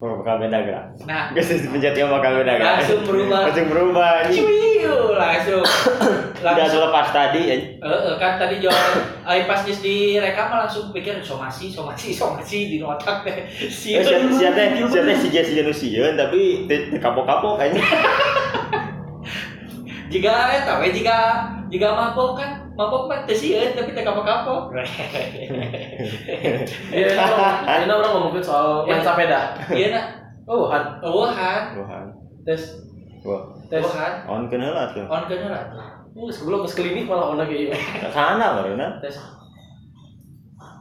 Oh, bakal beda gak? Nah, pencet yang bakal beda gak? Langsung berubah. Langsung berubah ini. Ciu, langsung. Udah langsung. selepas tadi ya. Eh, eh, kan tadi jualan ay pas geus direkam langsung pikir somasi, somasi, somasi di otak teh. Si Eh, Siapa siapa siapa si Jesse Janusieun tapi kapok-kapok kayaknya. Jika eta we jika jika mabok kan mabok mah teu sieun tapi teu kapok-kapok. Iya, ini orang ngomongin soal main sepeda. Iya nak. Oh, Han. Wuhan, Wah. Tes. Wah. Tes. Wuhan. On kenal lah tuh. On kan lah. Uh, sebelum ke klinik malah kayak gitu. Sana baruna. Tes.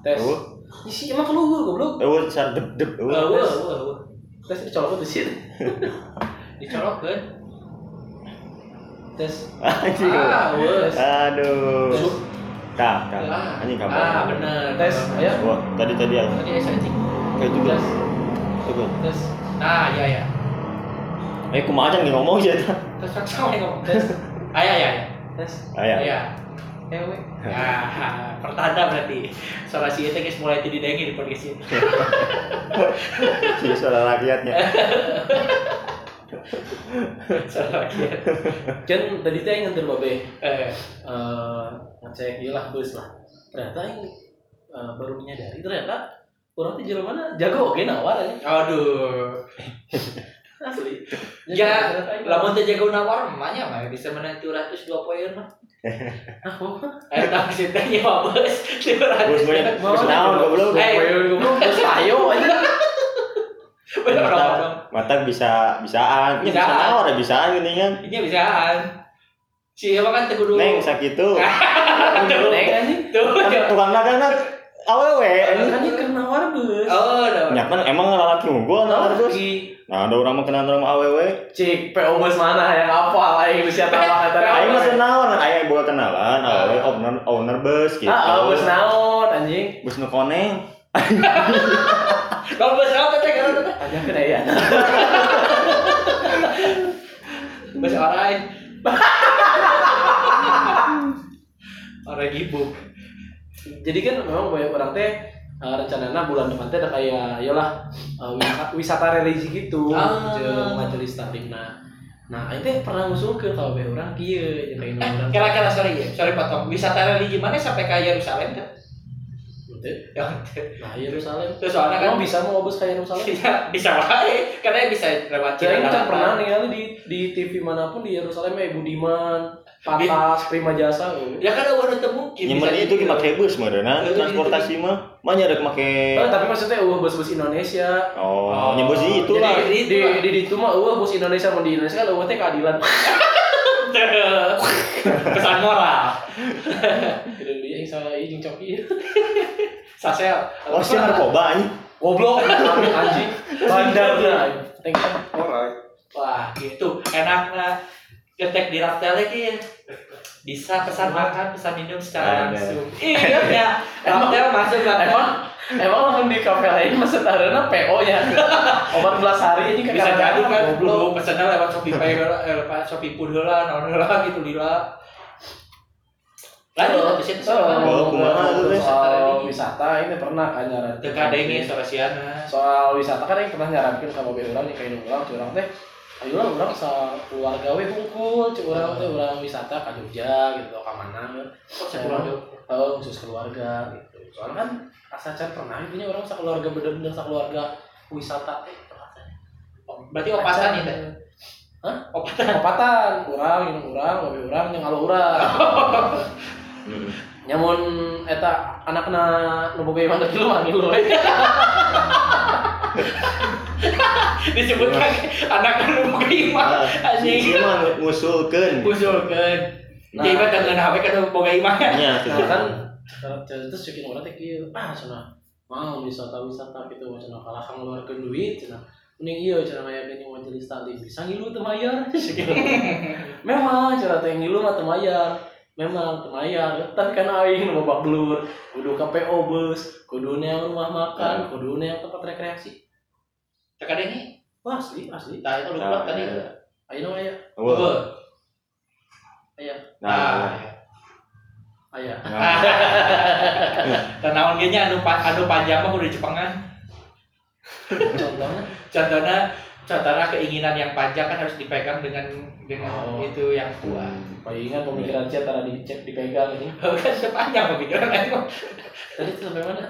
Tes. Oh, Isi emang keluar goblok. oh, sar dep dep. Wah, Oh. wah, wah, wah. Tes dicolok di sini. Dicolokkeun. Tes. Anjing. Ah, wah. Aduh. Tes. Tah, tah. Ah, Anjing kamu. Ah, bener. Tes. Ayo. Wah, tadi tadi ya. Tadi saya cek. Kayak juga. Tes. Coba. Tes. Nah, iya ya. Eh, kumaha aja nih ngomong aja. Sama yang ngomong. Tes. Ayah, ayah, ayah. Tes. Aya. Iya. Ewe. Ah, pertanda berarti. Soalnya si itu guys mulai tidak dengi di podcast ini. Si suara rakyatnya. Lagi. Kan tadi teh nganter babe. Eh, eh ngecek iya lah bus lah ternyata yang eh, baru menyadari ternyata orang tuh jalan mana jago oke nawar ya aduh. asli Ya, lamun teh jago nawar mamanya mah bisa menang 202 poin mah. ah oh Eh, tak sih 200. Bus banyak. Bus naon goblok. Eh. goblok bus ayo aja Bener Mata, dong. mata bisa bisaan, bisa Bisaan. naon ya bisaan gini kan. Ini bisaan. Si apa kan teh kudu Neng sakitu. neng anjing Tuh. Tukang dagang awewe. anjing. kan kan nawar bus Oh, no. Nyaman emang lalaki unggul nah terus. Di Nah, ada orang kenal orang awewe. cik PO bus mana yang apa aing bisa tahu kata Aing mah kenalan, aing buka kenalan, awewe owner owner bus gitu. ah oh, bus naon anjing Bus nu koneng. Kalau bus apa teh kalau aja kan ya Bus orang. Orang gibuk. jadi kan memang banyak orang teh uh, rencananya bulan depan teh ada kayak yalah uh, wisata, wisata religi gitu Ah. majelis taklim nah nah itu teh pernah ngusulkeun ka bae urang kieu jeung kayak Eh, kira-kira sorry ya, sorry potong. Wisata religi mana sampai ke Yerusalem kan? Ya, nah Yerusalem Terus soalnya kan Emang bisa mau bus ka Yerusalem bisa bisa wae, karena bisa lewat Cina, kan lewat- pernah nih di di TV mana pun di Yerusalem ya Budiman, Patas, Prima Jasa. gitu. Ya kan ada teu mungkin. Nyaman bisa itu gitu. make bus nah, Itu, transportasi mah. Mah nyarek make Eh, tapi maksudnya uh bus-bus Indonesia. Oh, nyebut sih itu lah. di di itu mah uh bus Indonesia mau di Indonesia kan uh teh keadilan. Pesan moral. Jadi dia yang salah ini coki. Sasel. Oh, si narkoba anjing. Goblok anjing. Bandar. Alright. Wah, gitu. Enaknya ketek di Raptel lagi bisa pesan makan, pesan minum secara langsung. Iya ya, Raptel masuk Raptel. Emang emang langsung di kafe lain mah setarana PO nya. Obat belas hari ini bisa jadi kan belum pesannya lewat Shopee Pay eh, lewat Shopee Food heula, naon heula gitu lila. Lanjut di situ sama. Oh, kumaha tuh, Teh? soal wisata ini pernah kan nyaran Teu kadenge sorasiana. soal wisata kan yang pernah nyarankan ke mobil orang nih kayak orang tuh orang teh ayo lah orang sa keluarga we bungkul cek orang teh orang wisata ke Jogja gitu ke mana Kok sepulang tuh? oh khusus keluarga gitu soalnya kan asa can pernah intinya orang sa keluarga bener-bener sa keluarga wisata teh pernah teh. Berarti opatan ya, Teh? Hah? Opatan. Opatan, kurang, minum kurang, mobil orang, yang kalau urang. Hmm. Nyamun eta anakna nu boga iman dulu manggil we. Disebutkan anak anu iman. Anjing. Si mah ngusulkeun. Usulkeun. Nah. Jadi kan dengan HP kan boga iman. Nya Nah kan terus cekin orang teh kieu, ah cenah mau wisata-wisata gitu cenah kalah ngeluarkeun duit cenah. mending iya cara aya geuning majelis taklim bisa ngilu teu mayar memang cara teh ngilu mah teu mayar memang teu mayar tapi kan aing nu babak belur kudu KPO bus kudu yang rumah makan kudu yang tempat rekreasi Cek ada ini. wah asli asli Tah itu lupa tadi. ayo aya Wah. Wah. aya Nah, aya Dan naon ge nya anu anu panjang mah udah Jepangan. contohnya Contohnya contohnya keinginan yang panjang kan harus dipegang dengan dengan Oh. itu yang kuat. palingan pemikiran chat tara dicek dipegang ini Oh, kan sudah panjang pemikiran mah. tadi sampai mana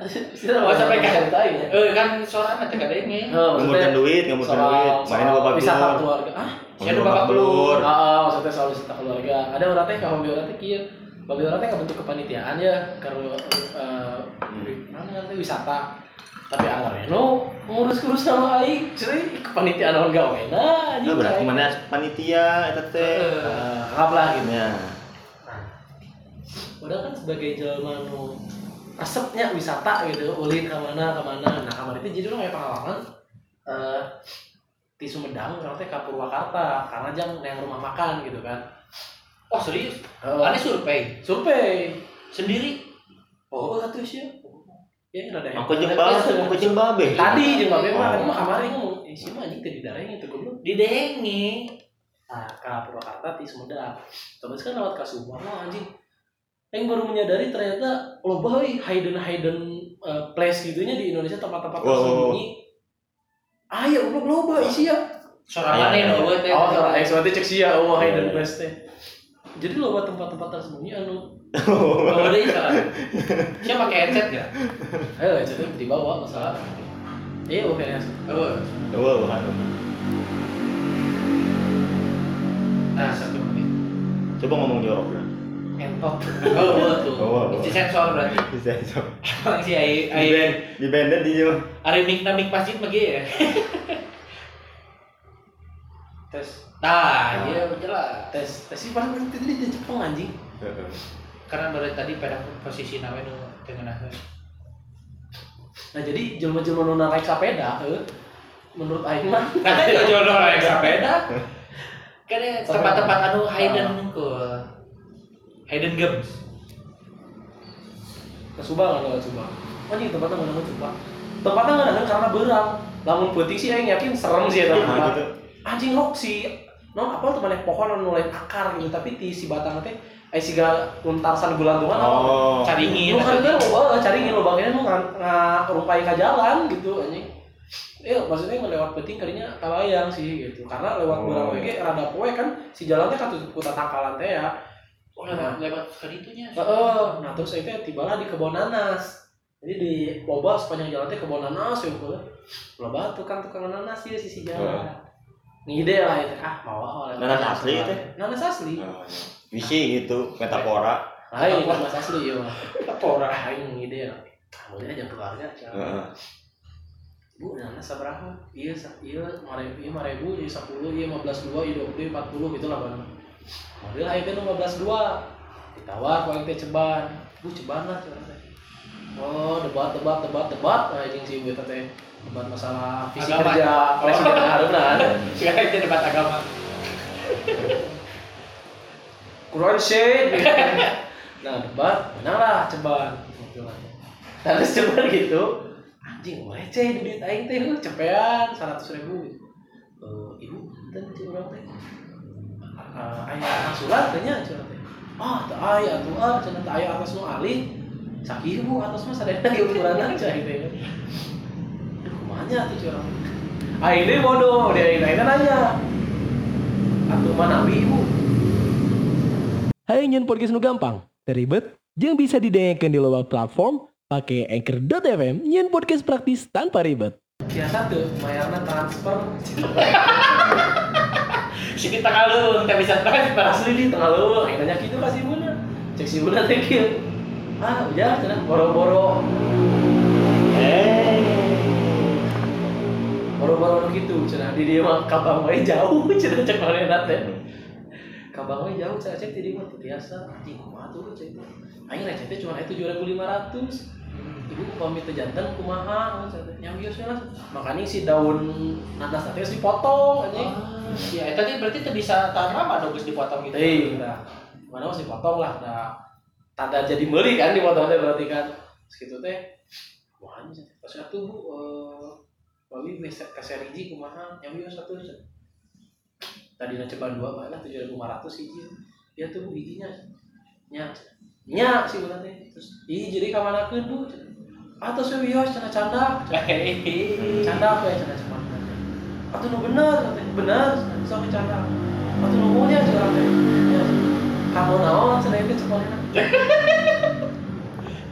Oh, sampai ke- cerita ya Eh kan soalnya teh kada ini. Oh, ngumurkan duit, ngumurkan duit. Main bapak wisata belur. keluarga ah Siapa bapak belur? Ah, ah, maksudnya soal wisata keluarga. Ada orang teh kalau hobi orang teh kieu. Hobi orang teh bentuk kepanitiaan ya karena eh mana nanti wisata. Tapi anggar no ngurus-ngurus sama aing, cuy kepanitiaan orang gawe. Nah, Nah, berarti mana panitia eta teh. Eh, Ngap lah gitu. Ya. Padahal kan sebagai jelma nu resepnya wisata gitu, ulin ke mana ke mana. Nah, kamar itu jadi orang kayak pengalaman eh di Sumedang orang teh ke Purwakarta karena jang yang rumah makan gitu kan. Oh serius? Ane survei survei sendiri. oh atuh sih ya rada Aku jeung babe, aku jeung babe. tadi jeung babe mah kan Oh. mah kamari ngomong eh sih mah anjing teh itu goblok Di Dengi. nah ka Purwakarta di Sumedang terus kan lewat ka Subang mah anjing yang baru menyadari ternyata loba euy hidden hidden uh, place gitunya di Indonesia tempat-tempat Wow. tersembunyi ayo goblok loba isi ya Sorangan nih nu teh. oh salah eksotik cek sia oh hidden place teh jadi loba tempat-tempat tersembunyi anu Oh, deui sekarang. Siapa pakai headset ya? ayo itu dibawa masalah iya oke ya Oh. Wah, wah. Nah, satu menit. Coba ngomong jorok ya. entok Oh. Oh, oh, oh. Itu sensor berarti. Bisa, bisa. Emang si ai Di ai band, di bandnya di yo. ari mik na mik masjid mah ya. tes Nah, iya jelas. tes tes sih paling penting tadi di Jepang anjing Karena dari tadi pada posisi nama nu tengah nah jadi jelma-jelma nu naik sepeda eh, menurut aing mah Karena itu jodoh naik sepeda. Kan tempat-tempat anu hidden ke hidden games. ke Subang atau ke Subang anjing tempatnya nggak nemu Subang tempatnya nggak nemu karena berang lamun putih sih aing yakin serem sih ya Nah, tempat gitu. anjing rok sih non apa tuh mana pohon anu lain akar gitu tapi di si batang teh eh si untarsan gulantungan apa Oh. Caringin. lu kan kan oh caringin lo bangnya lu ngarumpai ke jalan gitu anjing Iya, maksudnya ngelewat peting kalinya kalayang sih gitu. Karena lewat Oh. we rada poe kan si jalannya kan tutup kuta tangkalan teh ya. Oh, lewat lewat ke itunya. Heeh, nah terus itu tibalah di kebun nanas. Jadi di loba sepanjang jalan teh kebun nanas ya gue. Loba tukang tukang nanas ya sisi jalan. Ngide lah itu ah mau lah. Nanas asli teh? Nanas asli. Oh, iya. Gitu, metafora. Lain nanas asli ya. Apa orang aing ngide lah. Kamu aja keluarga. Heeh. Bu, nanas seberapa? Iya, iya, lima ribu, iya, lima ribu, iya, sepuluh, iya, lima belas dua, iya, dua puluh, empat puluh, gitu lah bang. Model aja kan lima belas dua, ditawar, kau teh ceban, bu ceban lah, ceban. Oh, debat, debat, debat, debat, nah, sih gue teh debat masalah visi Agama. kerja presiden Haruna. Sekarang itu debat agama. Quran shade. nah, debat, menang lah ceban. Gitu. Terus ceban gitu, anjing receh di duit aing teh cepean seratus ribu Eh, ibu dan si orang teh uh, ayah surat tanya surat teh ah tak ayah tuh ah tak ayah atas nu alih sakit bu atas mah sadaya di ukuran aja gitu ya Kumanya tuh curang ah ini bodoh dia ini ini nanya. Atuh mana nabi ibu? Hai nyen podcast nu gampang, teribet, jeung bisa didengarkan di loba platform pakai anchor.fm nyen podcast praktis tanpa ribet. biasa tuh mayarna transfer. Sini tengah lu, kita bisa transfer. asli di tengah lu. Yang nanya gitu kasih buna cek si buna teh kieu ah udah cenah boro-boro. Eh. Boro-boro gitu cenah di dia mah kabang we jauh cenah cek manehna teh kabang we jauh cenah cek di dia mah biasa. Anjing kumaha tuh cek teh aing receh teh cuma itu 7500 ibu pamit ke jantan kumaha? Yang biasa lah makanya si daun nanas harus dipotong anjing. Ah, ya itu tadi berarti itu bisa tahan lama dong Gus dipotong gitu. eh udah mana masih potong lah. Udah tanda jadi meli kan dipotong teh berarti kan. Segitu teh. Wah anjing pas itu bu bisa kasih hiji kumaha? Yang biasa satu tadi na coba dua mana tujuh ribu lima ratus hiji ya tuh bu hijinya nya nya sih bukan teh terus ih jadi kamana bu atau saya wios canda canda canda apa ya canda canda atau nu bener bener sok canda. Atau nu maunya canda teh kamu naon canda itu cepat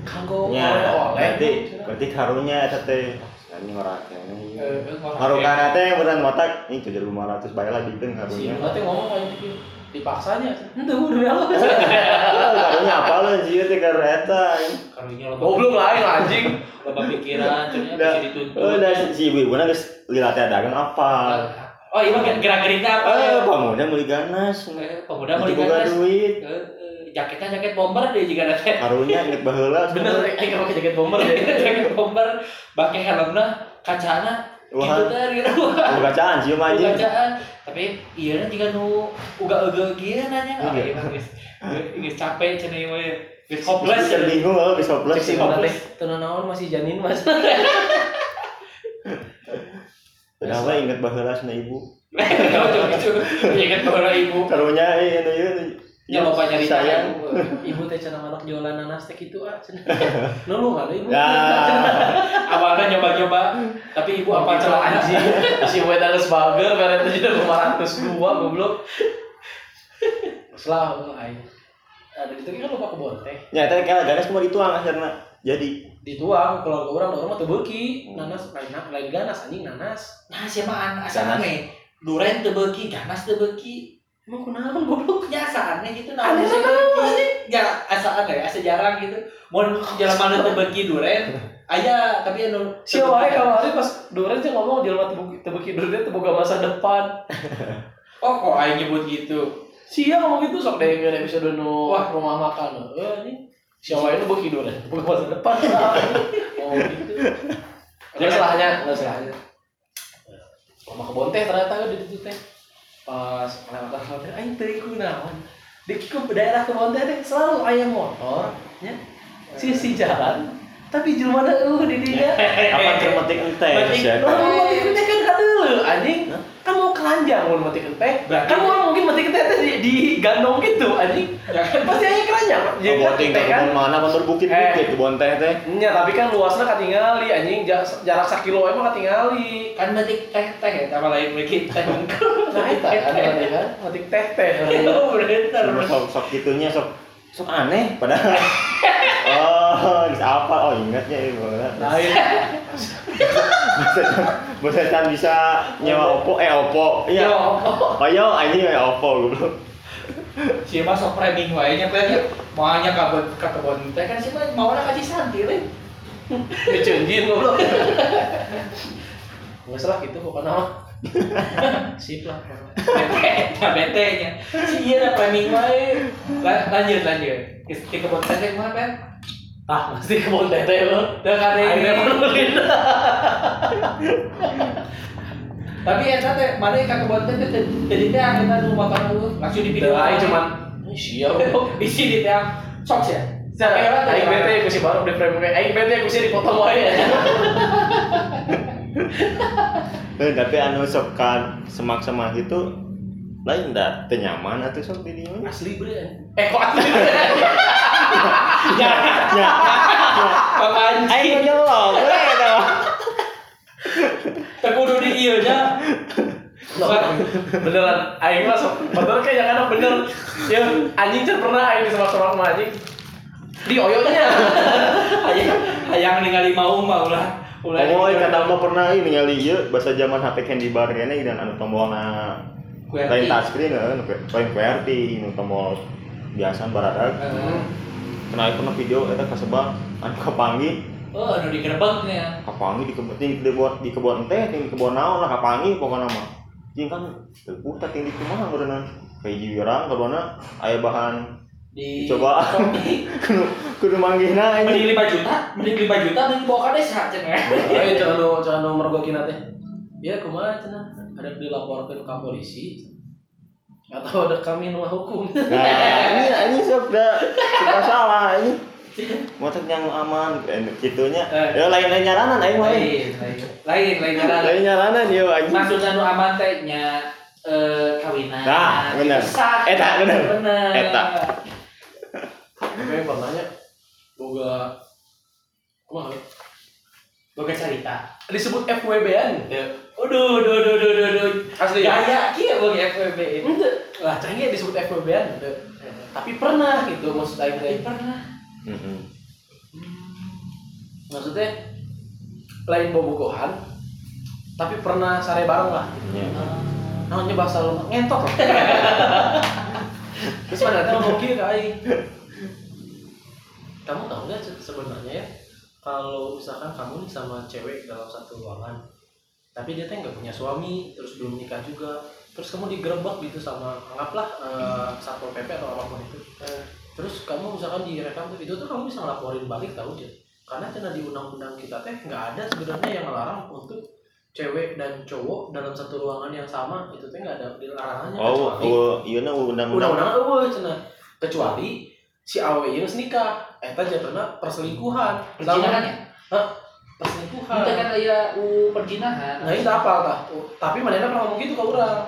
kanggo Ya, oleh berarti berarti karunya eta teh ini orang ini. Eh, Marukana teh beneran motak ini tujuh lima ratus bayar lah diting si karunya. berarti ngomong kayak gitu dipaksanya ente udah ya Allah Karunya apa lo sih teh karena eta. Karunya lo goblok lain anjing Bapak pikiran, Udah, dituntut. udah si si ibu ibu geus lihat dagang apa. Oh iya gerak-geriknya apa? Eh, pamuda meuli ganas. Eh, Pemuda mau Nanti boga diganas. duit. Jaketnya jaket bomber deh jika ada Karunya inget baheula. bener aing pakai jaket bomber deh jaket bomber, pakai helmnya, kacana, Wah. gitu dari rumah. Bukan caan sih mah anjing. Bacaan, tapi iya kan jika nu uga-uga gini nanya nggak? Iya. Iya, guys capek cene we, guys hopeless. Bisa bingung lo bisa plus. Cek si mana teh tenang naon masih janin mas Kenapa inget baheula sana ibu? Betul gitu, ingat bahwa ibu Karunya ini ieu Ya, lupa nyari sayang. ibu teh cenah anak jualan nanas teh gitu ah cenah nulu mana ibu Ya. awalnya nyoba-nyoba, tapi ibu apa celah anjing si gue tangis bager bere teh jadi lima ratus dua goblok Selah aing ada gitu kan lupa kebon teh Ya, tadi kalau ganas cuma dituang akhirnya. Jadi dituang keluarga orang orang mah teu beuki nanas lain lain ganas anjing nanas Nah, siapa an asa Ganas. aneh. Duren teu beuki, ganas teu beuki. Emang kunaon goblok Ya asa aneh gitu Aneh sih naon, Ya asa aneh, asa jarang gitu. Mun jalan mana teu beuki duren, aya tapi anu Si wae kamari pas duren sih ngomong beuki teu beuki duren teu boga masa depan. Oh, kok aing nyebut gitu. Sia ngomong gitu sok deh nggak bisa nu Wah. rumah makan. Eh ini si wae nu beuki duren teu boga masa depan. Ngomong gitu. Enggak salahnya, enggak salahnya. Rumah kebon teh ternyata di situ teh. Pas lewat hotel aing teh kunaon. Di daerah kebon teh selalu aya motor nya. Sisi jalan tapi jelema eueuh di dinya. apa termetik ente? Metik ya? Mau mati kenteh kan kadele anjing. Kan mau keranjang mau mati kenteh. Berarti- Kan mau mungkin mati teh di, di gandong gitu anjing. Pasti aja keranjang. Jadi Oh, kan teh ke kan. kebun mana kan berbukit-bukit Eh. kebun teh teh. Nya tapi kan luasnya katingali anjing jarak, sakilo emang katingali. Kan metik teh-teh ya, sama lain metik teh. Nah itu kan kan mati teh teh. Bener. Sok sok, sok gitunya sok sok aneh padahal. oh, bisa apa? Oh, ingatnya itu. Lain. Bisa kan bisa nyewa Oppo eh Oppo. Iya. Oh, yo anjing ya Oppo goblok. Si mah sok framing wae nya teh mau hanya ka kebon ka kebon teh kan si mah mau kasih santi teh. Dicenjin goblok. Enggak salah gitu pokoknya mah. Sip lah. Bete, bete nya. Si ieu da framing wae. La- Lanjut lanjut. Ke ke kebon teh teh mah kan. Ah, pasti kebon teh teh lo. Kade Akhirnya penuhin. Tapi eta teh mana ka kebon teh teh jadi teh akhirnya nu motor lu langsung di video. Aing cuman siap. isi di teh sok ya. Cara aing bete ku si baru di frame aing bete ku si dipotong wae. Eh, tapi anu sok kan semak-semak itu lain dah teu nyaman atuh sok di dieu. Asli bre. Eh kok asli? Ya, Ya. Aing anjing. nyelok we eta mah. Teu kudu di ieu nya. beneran aing mah sok bener kayak yang anak bener ya anjing can pernah aing disemak-semak sama anjing di oyonya Hayang hayang ningali mau mah ulah. Oh, kata mah pernah ini ningali ieu bahasa zaman HP candy bar kene dan anu tombolna QWERTY. lain touchscreen anu lain QWERTY nu tombol biasa baradag. Heeh. Kena pernah video eta kasebang anu kapangi Oh, anu digerebek nya. kapangi di kebun di kebun di kebun teh di kebun naon lah kapangi pokoknya mah jeung kan teu putar ting di kumaha berenang kayak jiwirang kadona aya bahan di Coba. Kudu kudu manggihna mending ini 5 juta mending 5 juta mending bawa ke desa cenah Ayo jangan lu jangan lu mergokin teh. Ya kumaha cenah ada dilaporkan ke polisi atau ada kami nu hukum. nah ini ini sudah sudah salah ini motor yang aman eh, gitunya Eh. ya lain lain nyaranan aing mah lain lain lain cara lain nyaranan yo anjing maksudnya nu aman teh nya eh kawinan Nah, bener. Eta, bener. bener Eta. Tapi pernahnya boga kumaha boga cerita disebut FWB-an. Ya. Aduh, duh, duh, duh, duh, duh. Asli. Gaya, kia boga FWB itu. Ente. Lah canggih disebut FWB-an. Ya. Tapi pernah gitu maksud aing teh. Tapi pernah. Mm-mm. Maksudnya lain bobogohan tapi pernah sare bareng lah. Iya. namanya bahasa lu ngentot lah terus mana tuh ngomong ke aing kamu tahu nggak se- sebenarnya ya kalau misalkan kamu nih sama cewek dalam satu ruangan tapi dia tuh nggak punya suami terus belum nikah juga terus kamu digerebek gitu sama anggaplah eh, satpol pp atau apa pun itu. Terus kamu misalkan direkam tuh itu tuh kamu bisa ngelaporin balik tahu aja karena karena di undang-undang kita teh nggak ada sebenarnya yang melarang untuk cewek dan cowok dalam satu ruangan yang sama itu teh nggak ada larangannya. Oh kecuali oh iya na undang-undang. Undang-undang eueuh cenah. Kecuali si awe geus nikah eta jatuhna perselingkuhan Perjinahan ya? perselingkuhan Itu kan aya u perjinahan. nah itu apa tah Oh, tapi manehna pernah ngomong gitu ke urang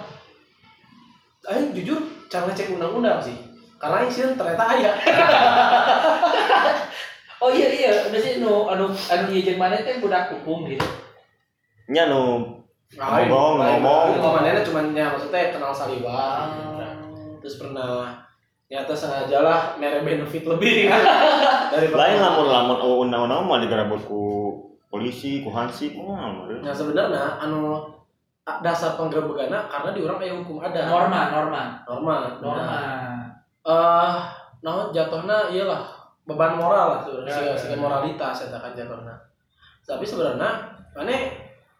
Aing jujur cara ngecek undang-undang sih karena yang sih ternyata aya Oh iya iya, udah sih nu anu anu ieu jeung mana teh budak hukum gitu. nya nu Ngomong, ngomong. ngomong manehna cuman ya maksudnya kenal saliwat terus pernah nyata sengaja lah mere benefit lebih dari lain lamun lamun oh, undang-undang mah digerebek ku polisi ku hansip mah meureun. Nah sebenarnya anu dasar penggerebekanna karena di orang aya hukum ada Norma, norma, norma norma. Nah, eh nah jatuhnya iyalah beban moral lah tuh Ya, ya, ya. moralitas eta kan jatuhnya tapi sebenarnya mana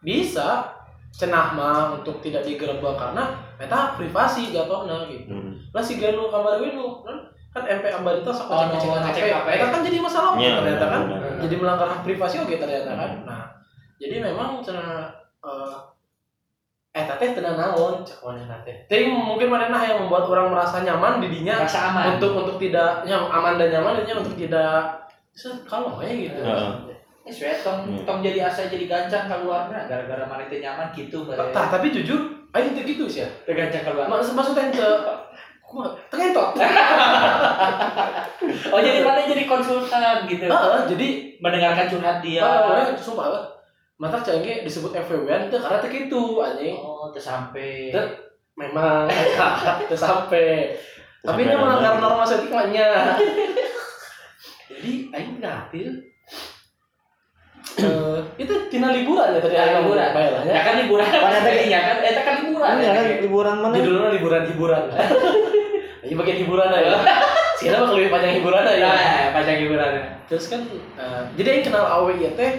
bisa cenah mah untuk tidak digerebek karena eta privasi jatuhnya gitu Hmm. Lah si ganu kamar winu kan? Kan MP Ambarita sok Oh, ngecek no, ngecek ngecek HP kan jadi masalah Iya, ternyata kan? jadi melanggar hak privasi oke ternyata kan? Nah jadi memang cenah eh eh teh tenan naon? Cek manehna teh tapi mungkin manehna yang membuat orang merasa nyaman di dinya Rasa aman. untuk untuk tidak nyam, aman dan nyaman dinya untuk tidak kalau ya gitu. Heeh. Eh, suet tong Hmm. tong jadi asa jadi gancang keluarnya gara-gara mana nyaman gitu. Tah, tapi jujur aing teu gitu sih ya Teu gancang keluar. maksud maksudnya teu ngentot Oh jadi mana jadi konsultan gitu. Heeh, jadi Mendengarkan curhat dia. ah, orang sumpah lah mata cengke disebut FWB teu karena teu kitu anjing Oh, teu sampai. Teu. memang teu sampai tapi ini melanggar norma. setikanya jadi aing ngatil eh itu tina liburan ya tadi Ya, aing liburan. lah Ya ya kan liburan. Pada teh- ya kan eta kan liburan. Iya kan ya. liburan mana judulnya liburan hiburan ini bagian hiburan aja sekarang bakal lebih panjang hiburan aja Ya, pajak liburan. terus kan eh, jadi yang kenal awe ya teh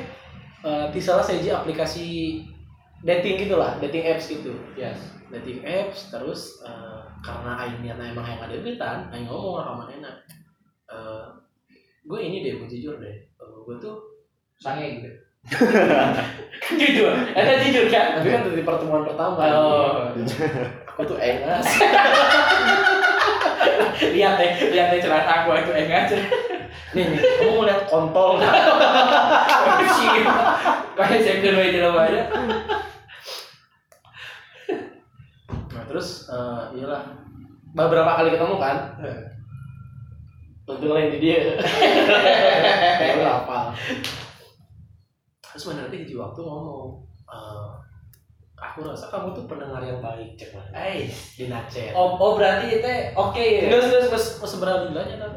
eh, di salah satu aplikasi dating gitu lah dating apps gitu Yes. dating apps terus eh, karena aing niatna emang yang ada deketan aing ngomong sama manehna eh gue ini deh gue jujur deh gue tuh Sange gitu. Kan jujur. Eta jujur kan? tapi kan dari pertemuan pertama Oh. aku tuh engas lihat deh, lihat deh celana aku itu enggak nih nih kamu mau lihat kontol nggak? Kayak saya kedua aja lah aja. nah terus eh, iyalah. Beberapa kali ketemu kan? Untung lain di dia. Ya apa terus mana nanti di waktu ngomong eh, aku rasa kamu tuh pendengar yang baik cek mana Eh, di nacet oh, oh berarti itu oke ya? Enggak, enggak, enggak, enggak seberapa gilanya kan.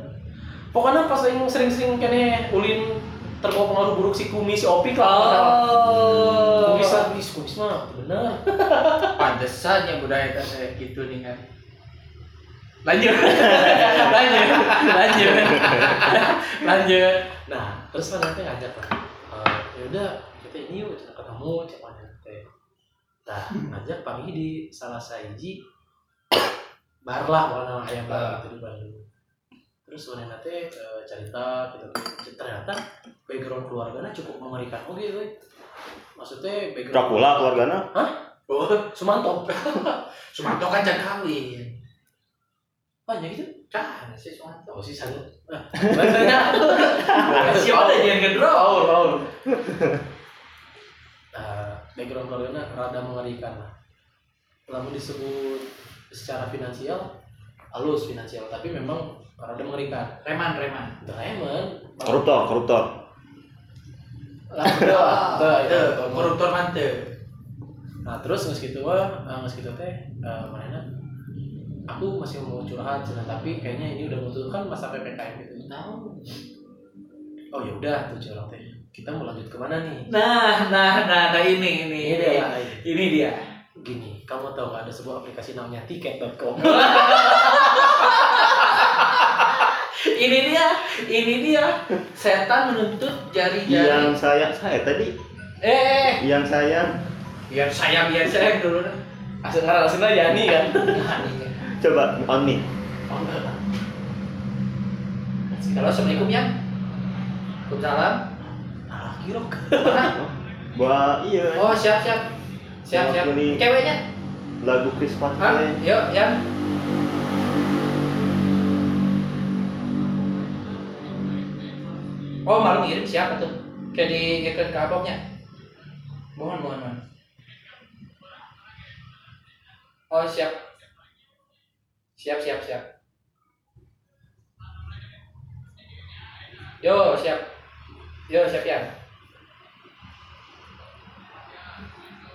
Pokoknya pas yang sering-sering kene ulin terbawa pengaruh buruk si kumis si opik lah. Oh. Kumis lah, kumis, kumis mah bener. Pantesan ya budaya kita kayak gitu nih kan. Lanjut. lanjut. Lanjut. lanjut. Nah, terus kan nanti ngajak lah. Eh, ya udah kita ini yuk kita ketemu cek mana. Nah, ngajak pagi di salah saiji bar lah mana ayam bar gitu di Bandung. terus mana nanti eh, cerita gitu ternyata background keluarganya cukup mengerikan oke we. maksudnya background Dracula keluargana oh Sumanto Sumanto kan jangan kawin. banyak gitu Kan si Sumanto. oh sih sana nah, bahasanya Siapa ada yang? Paul Paul nah background keluarganya rada mengerikan lah. Lalu disebut secara finansial halus finansial tapi memang rada mengerikan. Reman, reman. Doraemon koruptor koruptor. Lah itu Tuh, koruptor mantep. nah terus nggak gitu wah nggak gitu teh eh, mana aku masih mau curhat cina tapi kayaknya ini udah membutuhkan masa ppkm gitu Tahu. oh ya udah tuh curhat teh kita mau lanjut ke mana nih Nah, nah, nah, nah ini, ini, ini dia ini dia. gini kamu tahu ada sebuah aplikasi namanya tiket.com ini dia, ini dia. Setan menuntut jari-jari. yang saya saya tadi Eh, yang saya biar saya biar saya dulu. asal ngarang asal aja nih kan Nah, ini. coba on me oh enggak Halo, assalamualaikum ya. Waalaikumsalam. Mana? buat iya Oh, siap, siap. Siap, siap. Ini- Ceweknya? lagu Chris Hah? Patria Yuk, ya. Oh, malu ngirim siapa tuh? Kayak di ke ke abangnya. Mohon, mohon, mohon. Oh, siap. Siap, siap, siap. Yo, siap. Yo, siap ya.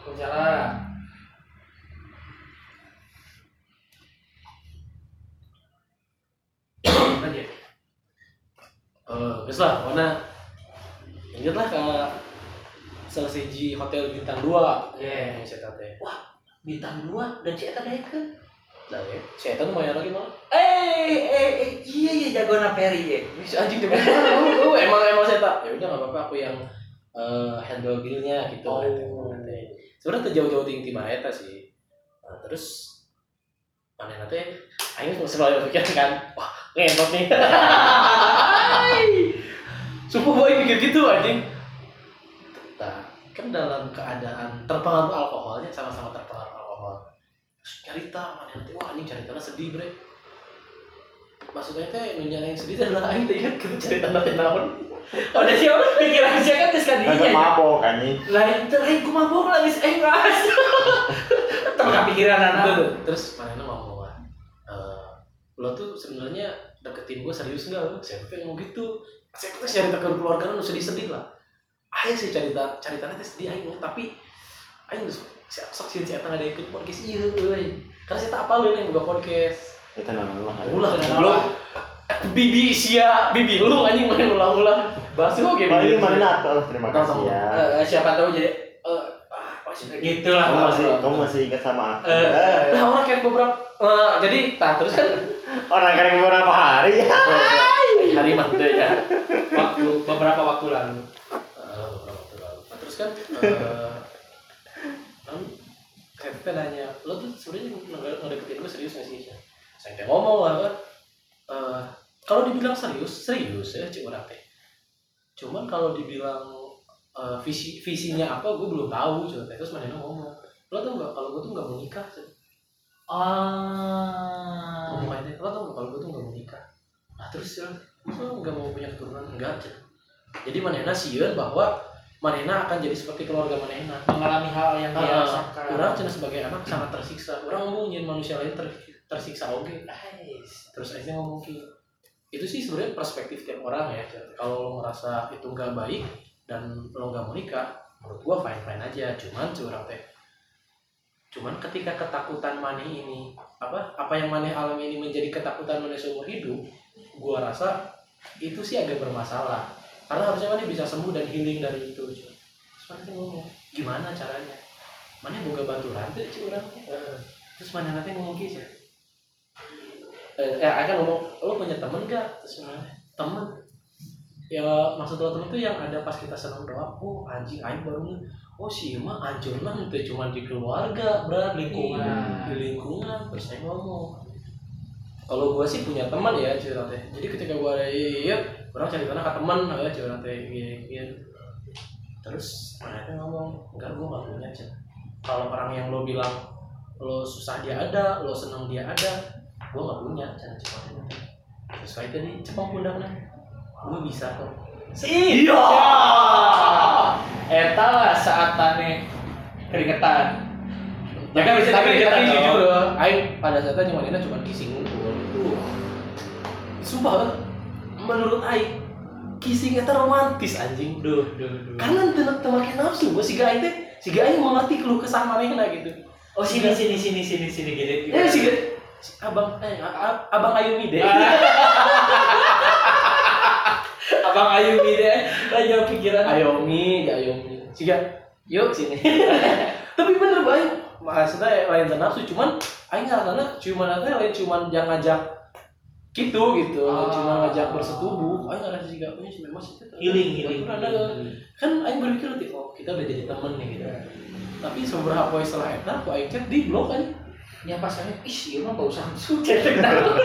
Waalaikumsalam. aja eh guys lah mana ingat lah ke di hotel bintang 2 Iya. yang saya tanya Bintang dua dan si Eta Deken. lah ya saya tahu lumayan lagi malah Eh, eh, eh, iya iya jago Peri ya. bisa anjing tuh oh, emang emang saya tak ya udah nggak apa-apa aku yang eh, handle billnya gitu Oh. Sebenarnya tuh jauh-jauh tinggi mah eta sih. Nah, terus mana nanti Aing selalu pikir kan wah ngentot nih. Sumpah gue mikir gitu anjing. Nah, kan dalam keadaan terpengaruh alkoholnya sama-sama terpengaruh alkohol. Terus cerita mana nanti wah anjing ceritanya sedih bre maksudnya teh yang sedih teh adalah aing teh ingat kita cerita nanti naon Oh, udah siapa? Pikiran saya kan terus kan Kagak iya. mabok anjing Lain terakhir ku mabok lagi engas. Terus kepikiran Tuh, anak. tuh. terus mana ngomong lah eh, lo tuh sebenarnya deketin gue serius nggak lo saya tuh ngomong gitu saya tuh cerita ke keluarga lu sedih sedih lah ayo sih cerita ceritanya teh sedih ayo tapi ayo siapa sok sih saya tengah ada ikut podcast iya karena saya tak apa lo yang buka podcast kita nama lah ulah. Lo bibi sia bibi lu anjing main ulang-ulang bahas lu kayak bibi. mana Natal terima kasih ya. Eh, siapa tahu jadi eh ah, maksudnya gitu lah. kamu masih kamu masih ingat sama aku. Eh, Eh, nah orang kayak beberapa eh, jadi tak terus kan. Orang kan beberapa hari. Ya hari mati ya. Waktu beberapa waktu lalu. Eh, beberapa waktu lalu. Nah, terus kan eh kan saya tuh nanya lo tuh sebenarnya nge- ngedeketin gue serius gak sih? Saya teh ngomong lah kan eh, kalau dibilang serius serius ya cik orang teh cuman kalau dibilang eh, visi visinya apa gue belum tahu coba terus mana ngomong lo tau nggak kalau gue tuh nggak mau nikah Cik. Ah. ngomong aja lo tau nggak kalau gue tuh nggak mau nikah nah terus ya lo nggak mau punya keturunan enggak Cik. jadi manena sieun bahwa manena akan jadi seperti keluarga manena mengalami hal yang dia Ah, rasakan. orang cina sebagai anak sangat tersiksa orang ngomong nyen manusia lain ter- tersiksa oke Nice. terus akhirnya ngomong gitu. Itu sih sebenarnya perspektif tiap orang ya. Kalau lo ngerasa itu nggak baik dan lo nggak mau nikah menurut gua fine fine aja. Cuman curang teh cuman ketika ketakutan maneh ini apa apa yang maneh alami ini menjadi ketakutan maneh seumur hidup gua rasa itu sih agak bermasalah. Karena harusnya maneh bisa sembuh dan healing dari itu maneh ngomong gimana caranya? Maneh boga baturan tuh curang terus maneh nanti ngomong gitu eh, eh akan ngomong lo punya temen gak terus temen. Ya maksud lo temen tuh yang ada pas kita senang doa oh anjing aing baru oh si mah anjurna itu cuma di keluarga berat lingkungan Iya. di lingkungan terus saya ngomong. Kalau gua sih punya teman ya cerita teh. Jadi ketika gua ada iya orang cari tanah ke teman ya cerita teh gini gini terus mereka ngomong enggak gua nggak punya Cen. kalau orang yang lo bilang lo susah dia ada lo senang dia ada gua nggak punya itu teh. terus kayak tadi cepang pundaknya gua bisa kok Iya. Eta lah saat tane keringetan. Ya kan bisa tapi, tapi jujur ya, Aing pada saat itu cuma cuma kissing ngumpul. Uh. Sumpah, menurut Aing kissing itu romantis anjing. Duh, duh, duh. Karena tidak temakin nafsu, gua si Aing teh si Aing mengerti keluh kesah manehna gitu. Oh sini sini sini sini sini. Eh si si abang eh abang Ayumi deh. Abang Ayu deh, aja pikiran. Ayomi, ya Ayomi. Siga, yuk sini. Tapi bener baik. Maksudnya lain teu nafsu, cuman aing ngarana cuman nanti lain cuman jangan ngajak gitu gitu, Ah. cuma ngajak bersetubuh. Aing ngarasa siga punya si memang sih Healing, healing. Kan aing berpikir nanti oh kita udah jadi temen nih gitu. Tapi seberapa poin setelah eta, aku aing chat di blok kan. Ya pas saya, ih iya mah bau samsu naon.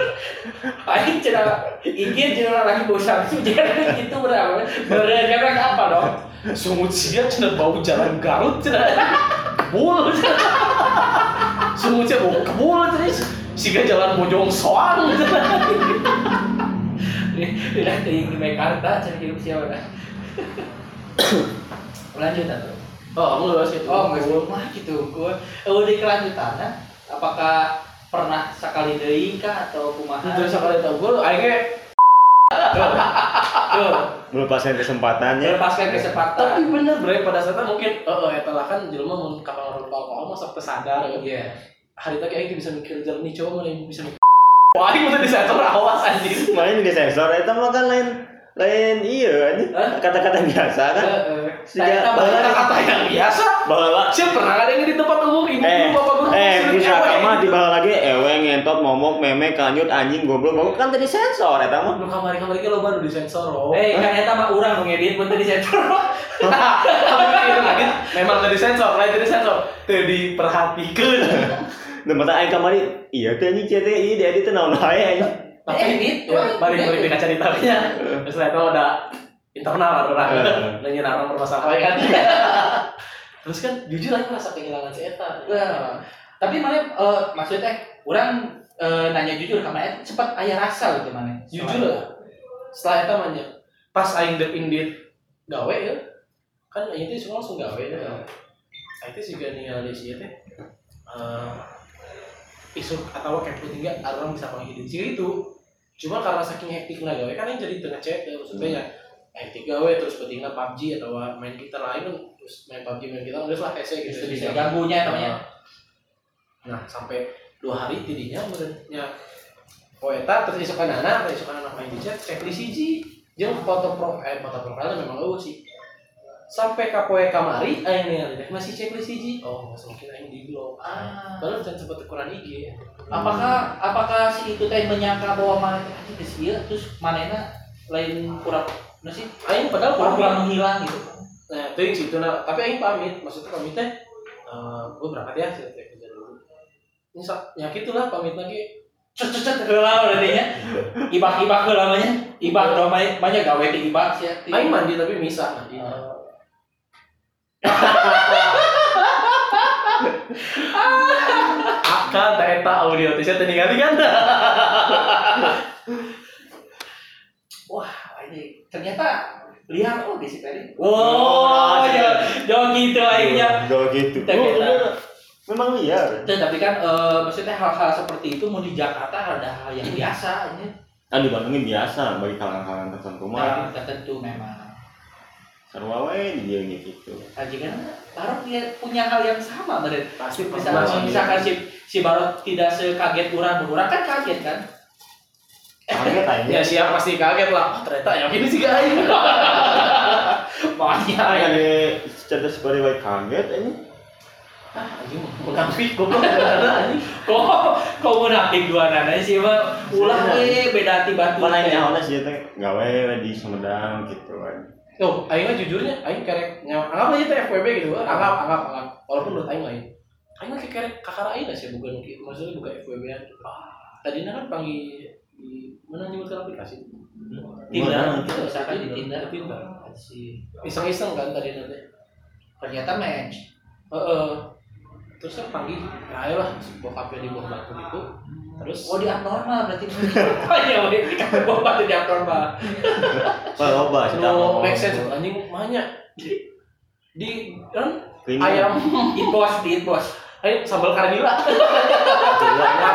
Aing cenah ingin cenah lagi bau samsu jangan gitu berapa. Karena apa dong? Sungut sia cenah bau jalan Garut cenah. Kebul. Sungut sia bau kebul cenah. Siga jalan Bojong Soang. Tidak ting di Mekarta cari hidup siapa dah. Lanjut atau? Oh, kamu luas gitu. Oh, nggak sih. Wah, gitu. Gua oh, di kelanjutannya apakah pernah sekali deui kah atau kumaha? Itu sekali tau gue, akhirnya melepaskan kesempatannya melepaskan kesempatan. tapi bener bre pada saat itu mungkin eh eh eta lah kan jelema mun kapan ngerokok alkohol mah sok sadar ya. Iya. Hari tadi aing bisa mikir jernih coba mana yang bisa mikir. Wah, aing udah disensor awas anjing. main di sensor itu mah kan lain lain iya ini Hah? kata-kata biasa kan Saya tahu baheula Kata-kata yang biasa. baheula Siapa pernah ada yang di tempat umum ibu eh bapak guru eh bisa nyewe. mah di bawah lagi ewe ngentot momok meme kanyut anjing goblok goblok kan tadi sensor eta mah Lu kamari kamari ke lo baru disensor. Eh, kan eta mah urang nu ngedit bener di sensor. Kamu mikir lagi, memang tadi sensor, lain tadi sensor, teu diperhatikan. dan mata aing kamari iya teh anjing CT iya dia itu naon wae anjing Tapi Edit, ya, balik balik di kaca ditanya. Terus itu ada internal Eh. nanya orang permasalahan kan. Terus kan jujur aja merasa kehilangan si Eta. Wah, tapi mana eh, maksudnya orang eh, nanya jujur sama Eta cepat aya rasa gitu mana? Jujur lah. Setelah Eta nanya, pas aing dek indit gawe ya, kan aing itu semua langsung gawe ya. Aing itu juga nih ada si teh. eh, isu atau kayak tinggal orang bisa panggil sih itu cuma karena saking hektiknya gawe kan yang jadi tengah cek ya maksudnya ya hektik gawe terus pentingnya PUBG atau main kita lain terus main PUBG main kita terus lah hese gitu. Bisa ganggunya namanya. nah sampai dua hari tidinya menurutnya poeta terus isuk anak terus isuk anak main di chat checklist hiji jeung foto pro eh foto profilnya memang eueuh sih. Sampai ka poe kamari aing ningali teh masih checklist hiji oh semakin aing di blok Ah. Padahal jangan sempat ukuran IG ya. Apakah apakah si itu teh menyangka bahwa mana geus ieu terus manehna lain kurang nah sih Aing padahal kurang pamit. menghilang gitu. Nah, itu yang situ nah, tapi aing pamit, maksudnya pamit teh eh gue berangkat ya sih teh kerja dulu. Ini ya gitulah pamit lagi. Cet cet cet heula berarti nya. Ibak-ibak heula namanya. Ibak do banyak banyak gawe ti ibak sia. Aing mandi tapi misah mandi. Akan tak eta audio teh saya ningali kan. Wah, ternyata lihat oh di situ tadi. Oh, Wow, iya. jangan jangan gitu akhirnya. Gak gitu. Oh, kira. bener. Memang liar. Dan tapi kan eh, maksudnya hal-hal seperti itu mau di Jakarta ada hal yang biasa ini. Kan di Bandung ini biasa bagi kalangan-kalangan tertentu mah. Nah, tertentu memang. Sarua we di dia gitu. Aji kan Barot dia punya hal yang sama berarti. Pasti Misalkan, misalkan si, si Barot tidak sekaget orang, orang kan kaget kan? Kaget aja. Ya siap pasti kaget lah. Oh, ternyata yang ini sih gak aing. Makanya ada cerita seperti baik kaget ini. Ah, anjing munafik goblok beneran anjing. kok kok munafik dua nana sih mah ulah we beda tiba Mana ini awalnya sih teh gawe di Sumedang gitu kan. Tuh, aing mah jujurnya aing kerek nyawa. Anggap aja teh FWB gitu. Anggap, anggap, anggap. Walaupun menurut aing lain. Aing mah kayak kerek kakak aing lah sih bukan gitu. Maksudnya bukan FWB an. Ah, tadi kan panggil mana nyebutkan aplikasi? Tinder, Mana? misalkan di Tinder. Tinder Si iseng-iseng kan tadi nanti. Ternyata match. Heeh. terus kan panggil ya ayolah bokapnya di bawah batu itu. Terus Oh di abnormal berarti. Oh iya, di bawah batu di abnormal. Pak loba sih no make sense. anjing banyak. Di di kan? Ayam Eat bos, di eat ayam sambal karnila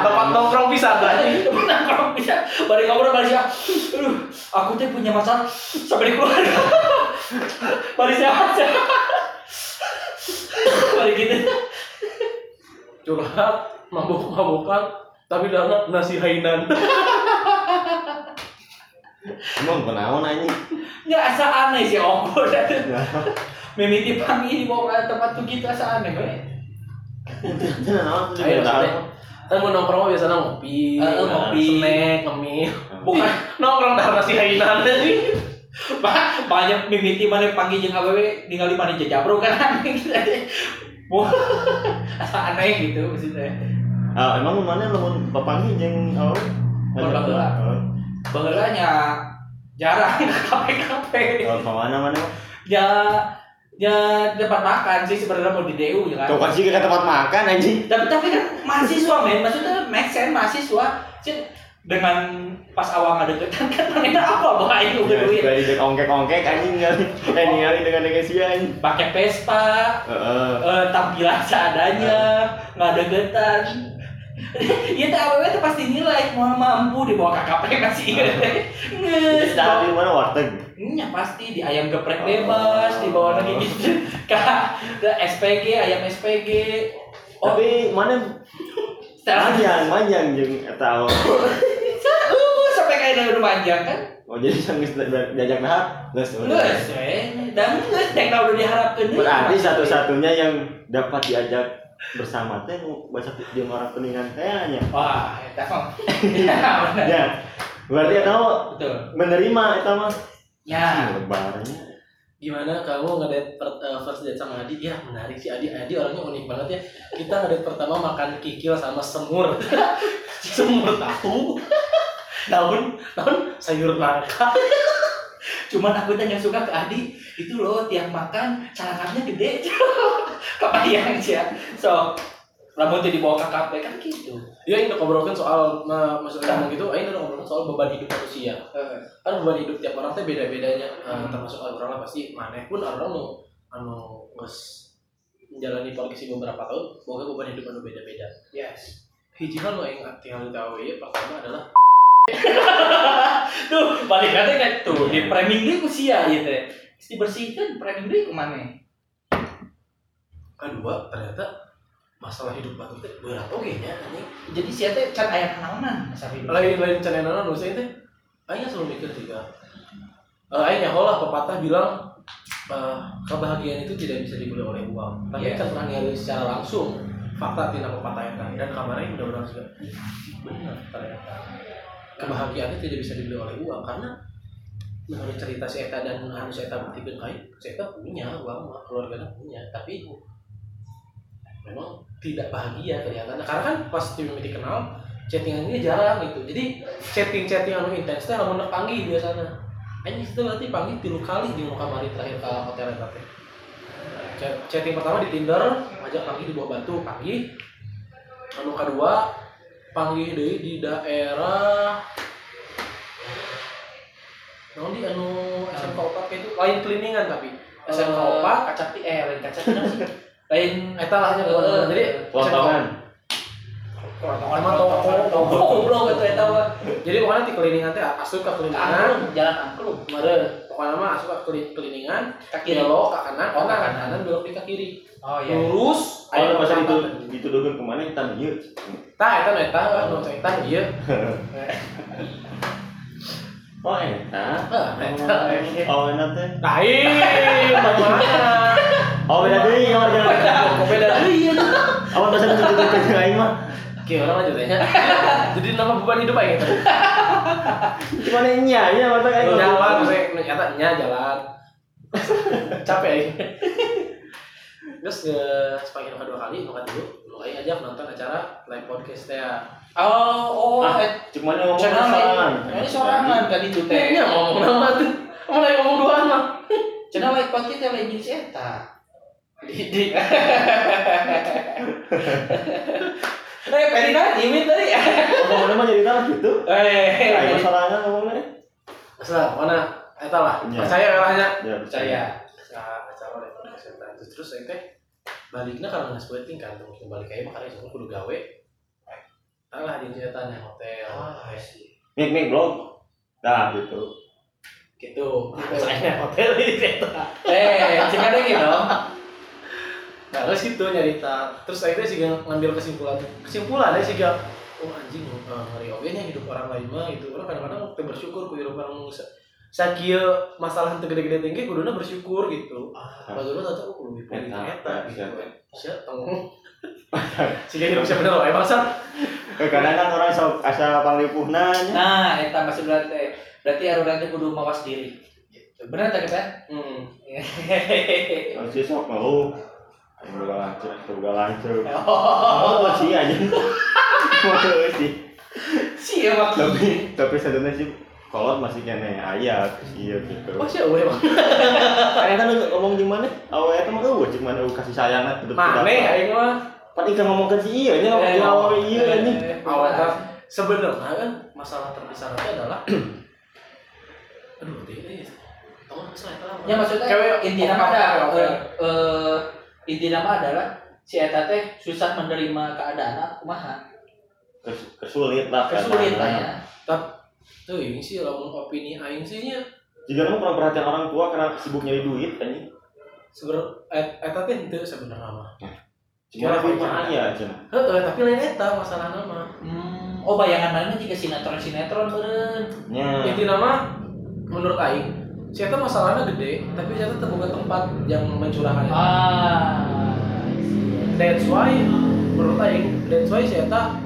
tempat nongkrong bisa tadi kalau bisa balik ngobrol balik siap. Aduh, aku tuh punya masalah sampai di keluarga. balik sehat sehat. Balik gitu. curhat mabuk-mabukan tapi dana nasi hainan Emang kenaon anjing? Nggak asa aneh sih Om. Mimiti pangi di bawah tempat tuh kita asa aneh. Ayo maksudnya kan mau nongkrong mah biasanya ngopi Eh, ngopi. snack ngemil Bukan nongkrong dah nasi hainan sih Ba- banyak mimiti mana panggil jeung awewe ningali mana jajabro kan aneh gitu. Asa aneh gitu maksudnya. Ah, emang mana lamun papangi jeung oh. Mun baheula. Baheulanya jarang kafe-kafe. Oh, ke mana mana? Ya ya tempat makan sih sebenarnya mau di DU ya kan. Tuh kan sih ke tempat makan anjing. Tapi tapi kan mahasiswa men, maksudnya make sense mahasiswa. Cin, dengan pas awal ngadeketan kan mana apa bawa itu Ya, duit. suka dijek ongkek-ongkek anjing ningali. Eh ningali dengan dengan si anjing. Pakai Vespa, Heeh. eh, tampilan seadanya, ngadegetan. Iya teh awewe teh pasti nilai mau mampu dibawa KKP masih nges. Kita di mana warteg? Nya pasti di ayam geprek bebas, di bawah lagi gitu. Ke SPG, ayam SPG. Oh, Tapi mana setelah manjang, manjang jeung eta oh. uh, sampai kayak udah panjang kan? Oh jadi geus diajak dahar, geus. Nges, we. dan nges, yang udah diharapkan. Berarti satu-satunya yang dapat diajak bersama teh baca jeung orang kuningan teh nya. Wah. Ya, bener. Ya. Berarti mah Betul. menerima eta mah. Ya. Lebarnya. gimana kamu ngedate per- eh, first date sama Adi ya menarik sih Adi Adi orangnya unik banget ya kita ngedate pertama makan kikil sama semur semur tahu daun daun sayur nangka Cuman aku tanya suka ke Adi, itu loh tiap makan calakannya gede. Kebayang sih ya. So, lamun teh dibawa ke KKP kan gitu. ya ini ngobrolin soal nah, maksudnya ngomong gitu ini udah ngobrolin soal beban hidup manusia kan beban hidup tiap orang tuh beda bedanya termasuk orang lah pasti mana pun orang mau anu nges menjalani polisi beberapa tahun boga beban hidup anu beda beda Yes. hiji hal nu yang tinggal tahu ya pertama adalah Tuh, balik kata kan tuh di framing deui usia ieu teh. Geus dibersihkeun framing ku maneh. kedua ternyata masalah hidup baru teh berat oke nya anjing Jadi sia teh can aya naonan masalah hidup. lain lain cendenan nu saya teh aing selalu mikir juga eh aing nyaho lah pepatah bilang eh, kebahagiaan itu tidak bisa dibeli oleh uang tapi Yes. kan pernah secara langsung fakta tina pepatah eta dan kemarin udah orang juga benar ternyata kebahagiaan itu tidak bisa dibeli oleh uang karena menurut cerita si Eta dan anu si Eta buktikan kain si Eta punya uang mah, keluarganya punya. Tapi memang tidak bahagia kelihatan karena kan pas tim mimiti kenal chattingannya jarang gitu. Jadi chatting chatting anu intens teh lamun panggil biasanya. Ini itu berarti panggil tilu kali di muka mari terakhir ke hotel eta teh Chat- chatting pertama di Tinder ngajak panggil di bawah batu panggil anu kedua panggil deui di daerah Nah, di anu SMK 4 itu lain cleaningan tapi SMK 4 kaca eh lain kaca sih. Lain eta nya kebetulan. jadi Potongan. Emang toko toko goblok itu eta mah. jadi pokoknya di cleaningan teh asup ke Angklung, jalan angklung. kemarin pokoknya mah asup ke cleaningan Kaki belok ke kanan. Oh, ke kanan kanan. kanan belok di ke kiri. Oh iya. lurus. Ayo pas itu dituduhkeun ke mana kita ieu. tah eta eta nu eta ieu Oh eta. ah eta Oh enak teh. lain bagaimana? Oh beda deui kamar kok beda? Deui Awan bahasa dituduhkeun ke aing mah. Oke, orang lanjut ya. Jadi nama beban hidup aja gitu. Cuman nya nya mata aing. Jalan, saya nyata nya jalan. Capek ya. terus nge sepanggil kedua kali nu dulu nu aing ajak nonton acara live podcast ya Oh, oh, Ah, eh, Cuma ngomong sorangan. Ini sorangan tadi tuh teh. kayaknya ngomong nama tuh mulai ngomong duaan mah Channel lain podcast yang lain jeung si eta. di Eh, pengen nanti Win tadi. Ngomong nama jadi tahu gitu. Eh, Ayo sorangan ngomongnya. Masalah, mana eta lah Iya. percaya kalahnya Ya, percaya. nah podcast eta terus teh baliknya karena nggak sweating kan terus balik aja makanya saya kudu gawe alah di cerita yang hotel Ah, Mik mik blog. Nah gitu. gitu saya hotel di cerita Eh, cek ada gitu. Nah, terus gitu nyarita. Terus akhirnya sih ngambil kesimpulan. Kesimpulan ya sih gak oh anjing uh, ngeri oge nya hidup orang lain mah gitu. Orang kadang-kadang teu bersyukur ku hidup orang sa- sakieu masalah teu gede-gede tinggi kuduna bersyukur gitu. Ah, padahal tata aku lebih pilih Eta, eta eta, gitu. eta. Sia tong. Sih hidup siapa bener eh bangsa. Kadang kan orang sok asa panglipuhna nya. Nah, eta maksud berarti berarti aruran teh kudu mawas diri. Gitu. Benar tak kita? Hmm. Masih sok mau. Boga lancar, boga lancar. Oh, Oh, sih aja. Mau sih. sih ya waktu. Tapi tapi sebenarnya sih kolot masih kene aya iya gitu. Oh sia we bang. Karena kan ngomong di mana? Awe eta mah eueuh cik mana eueuh kasih sayangna tetep Mane aing mah Paling kan ngomong ke si iya nya ngomong ke awe iya nih. awal sebenarnya kan masalah terbesar itu adalah aduh masalah itu apa? Ya maksudnya Kayak- inti nama oke, ada oke, oke. eh, eh, inti nama adalah si eta teh susah menerima keadaan kumaha. Kes- Kesulit lah. Kesulit lah ya. tuh ini sih lamun opini aing sih nya Jika kamu kurang perhatian orang tua karena sibuk nyari duit anjing. seber et, eta teh henteu sebenarnya mah Cuma Kira- duit mah aya cenah. heeh tapi lain eta masalah nama Hmm, oh bayangan mana jika sinetron sinetron beren. Nya. inti nama menurut aing si eta masalahnya gede tapi si eta terbuka tempat yang mencurahkan Ah. that's why menurut aing that's why si eta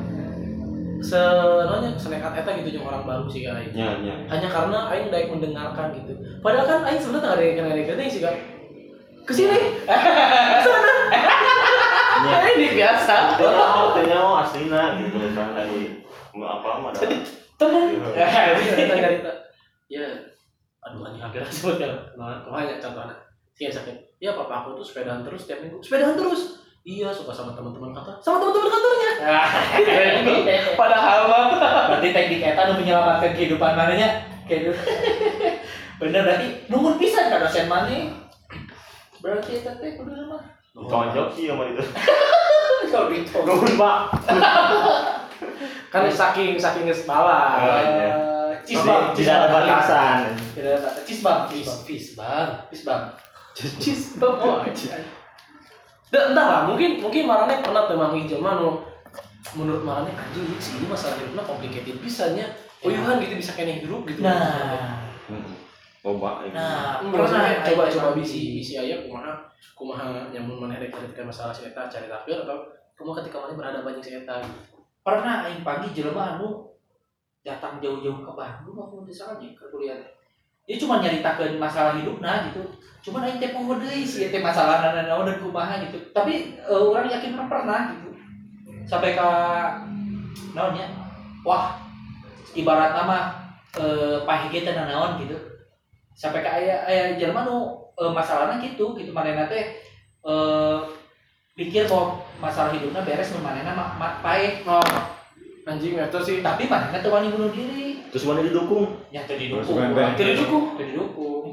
senanya senekat eta gitu yang orang baru sih aing Nya nya. hanya karena aing daek mendengarkan gitu padahal kan aing sebenarnya nggak ada yang kena gede sih kan ke sini Nya. ya ini biasa mau tanya mau aslina gitu kan dari apa mah dah. temen. Cerita cerita. ya aduh anjing hampir sebut kan ke mana contohnya sih sakit ya papa aku tuh sepedaan terus tiap minggu sepedaan terus iya suka sama teman-teman kantor sama teman-teman kantornya padahal mah Berarti teknik eta nu menyelamatkan kehidupan mananya kayak gitu. Bener berarti numun pisan ka dosen mana? Berarti eta teh kudu mah. Tonjok sih sama itu. Kalau. Nuhun, Pak. kan saking saking ngesbala Oh, iya. Cisbang, Tidak tidak ada batasan. Tidak ada. Cisbang, cisbang, cisbang. oh aja. Entah lah, mungkin mungkin marane pernah tuh mangi jelma nu menurut marane anjing sih ini masalah hidupnya complicated pisannya. Oh iya kan gitu bisa kena hidup gitu. Nah, Hmm. Loba. nah, Maksudnya coba coba emang bisi bisi aya kumaha kumaha nyamun mana rek ketika masalah si eta cari takdir atau kumaha ketika mana berhadapan jeung si eta gitu. pernah aing pagi jelema anu datang jauh-jauh ke Bandung aku di sana ke kuliah dia cuma nyaritakeun masalah hidupna gitu. Cuman aing teh poho sih teh masalah naon dan kumaha gitu. Tapi eh, orang yakin orang pernah gitu. Sampai ke naonnya wah ibarat nama eh pahige teh naon gitu. Sampai ke aya aya jelema nu eh, masalahnya gitu gitu. Manehna teh eh pikir bahwa masalah hidupnya beres mun manehna ma, ma, anjing eta sih. tapi manehna teu wani bunuh diri Terus mana didukung? teu Terus didukung Teu didukung. teu didukung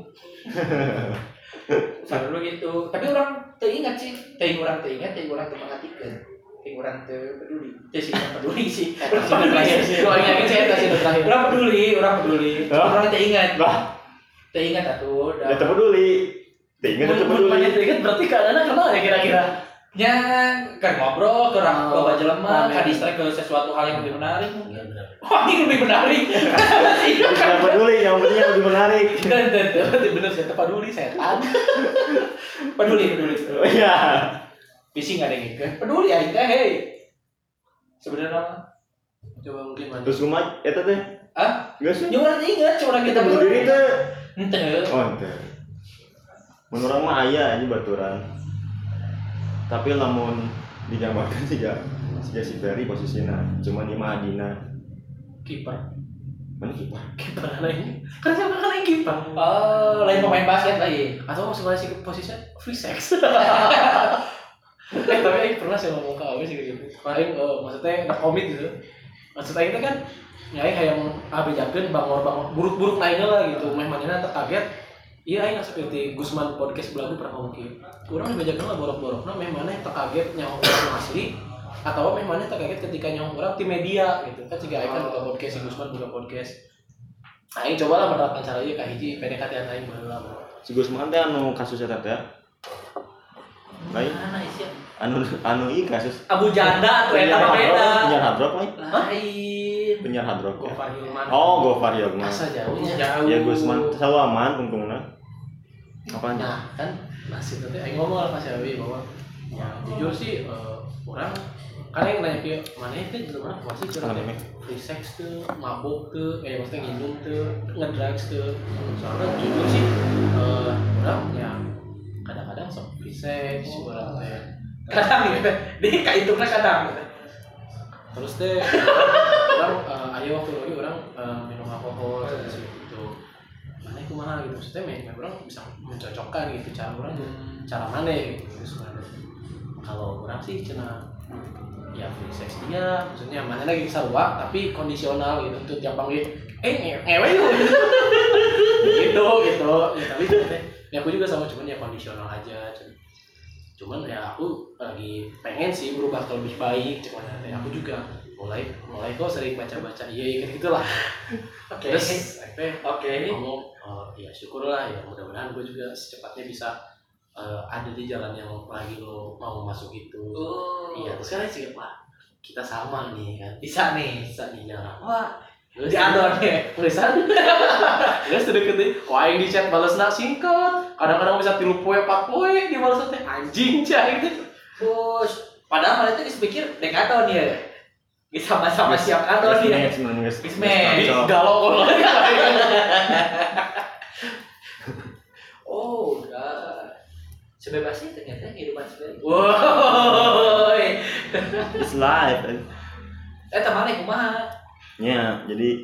selalu gitu tapi orang teu ingat sih teu urang teu ingat teu urang teu mengatikeun teu urang teu peduli teu sih peduli sih peduli terakhir sih yakin si eta sih nu terakhir. urang peduli urang peduli Hah? urang teu ingat Lah. teu ingat atuh Ya tak peduli. Mun mun peduli. mana berarti keadaannya kenal ya kira-kira. Nya kan ngobrol ke orang Oh, loba jelema rame. kan distrek ke sesuatu hal yang lebih menarik Benar benar. wah ini lebih menarik Tidak peduli, yang penting yang lebih menarik. Dan dan bener saya tepat dulu setan. peduli peduli Oh iya. Visi nggak ada yang ikut. Peduli ya, teh hei. Sebenarnya. Coba mungkin mana. Terus rumah eta teh. Ah? Enggak sih. Ya orang ingat, cuma Kita bunuh diri teh. Ente. Oh, ente. Menurut mah aya aja baturan. Tapi lamun digambarkan juga juga si Ferry posisinya. Cuma di Madinah. Kiper. Mana kiper? Kiper lain. Kan siapa kan yang kiper? Oh, lain pemain basket lagi. atau masih masih posisinya free sex. Eh tapi Aing pernah sih ngomong ke Awe sih gitu. Paling eh, maksudnya nggak komit gitu. Maksudnya itu kan ya Aing kayak abis jakin bangor bangor buruk-buruk lainnya lah gitu. Meh mana terkaget iya Aing seperti Gusman podcast belagu pernah ngomong gitu. Kurang dibajakan lah borok-borok. Nah meh mana yang terkaget nyawa orang asli atau meh mana terkaget ketika nyawa orang di media gitu. Kan jika Aing kan buka podcast si Gusman buka podcast. Aing coba lah menerapkan cara ieu ka hiji PDKT Aing baheula si Gusman teh anu kasus eta teh. Lain anu anu i kasus. Abu Janda tuh eta mah beda. penyiar hard rock lain Lain. penyiar hard rock ya. Gofar Hilman. Oh Gofar Gusman Asa jauhnya. Jauh. ya Gusman selalu aman ya Nah kan nasib nanti Aing ngomong lah pas Awi bahwa ya jujur sih eh, orang kan yang nanya ke mana itu di mana masih curhat ya free sex tuh mabuk tuh kayak maksudnya nginum tuh ngedrugs tuh. Soalnya jujur sih eh, orang ya kadang-kadang sok free sex orang teh Kadang gitu. Di kaitungna kadang. Gitu. terus teh orang eh, ayo waktu lagi orang eh, minum alkohol terus gitu. mana itu mana gitu. Maksudnya me- orang bisa mencocokkan gitu cara orang tuh cara mana gitu sebenarnya kalau orang sih cina ya free sex dia maksudnya mana lagi sarua tapi kondisional gitu tuh tiap panggil eh nge- ngewe yuk gitu gitu. Ya tapi ya aku juga sama cuman ya kondisional aja cuman. Cuman ya aku lagi pengen sih berubah ke lebih baik cuman ya aku juga mulai mulai kok sering baca baca iya iya gitu gitulah Oke. terus teh Oke. ngomong oh, ya syukurlah ya mudah-mudahan gue juga secepatnya bisa eh, ada di jalan yang lagi lo mau masuk itu Oh. iya terus kan sih pak kita sama nih kan Bisa nih. bisa di jalan Wah, Terus di adon ya. tulisan terus udah gede wah yang di chat balas nak singkat kadang-kadang bisa tilu poe empat poe di balas teh anjing cah gitu Bos, padahal malah itu dipikir dek adon ya. Bisa sama-sama siap adon Guys, match, menurut guys. Guys, Guys, match. Jadi cocok. galau kalau Oh, udah. Sebebasnya ternyata kehidupan sebenarnya. woi It's live Eh, teman kumaha? Ya, jadi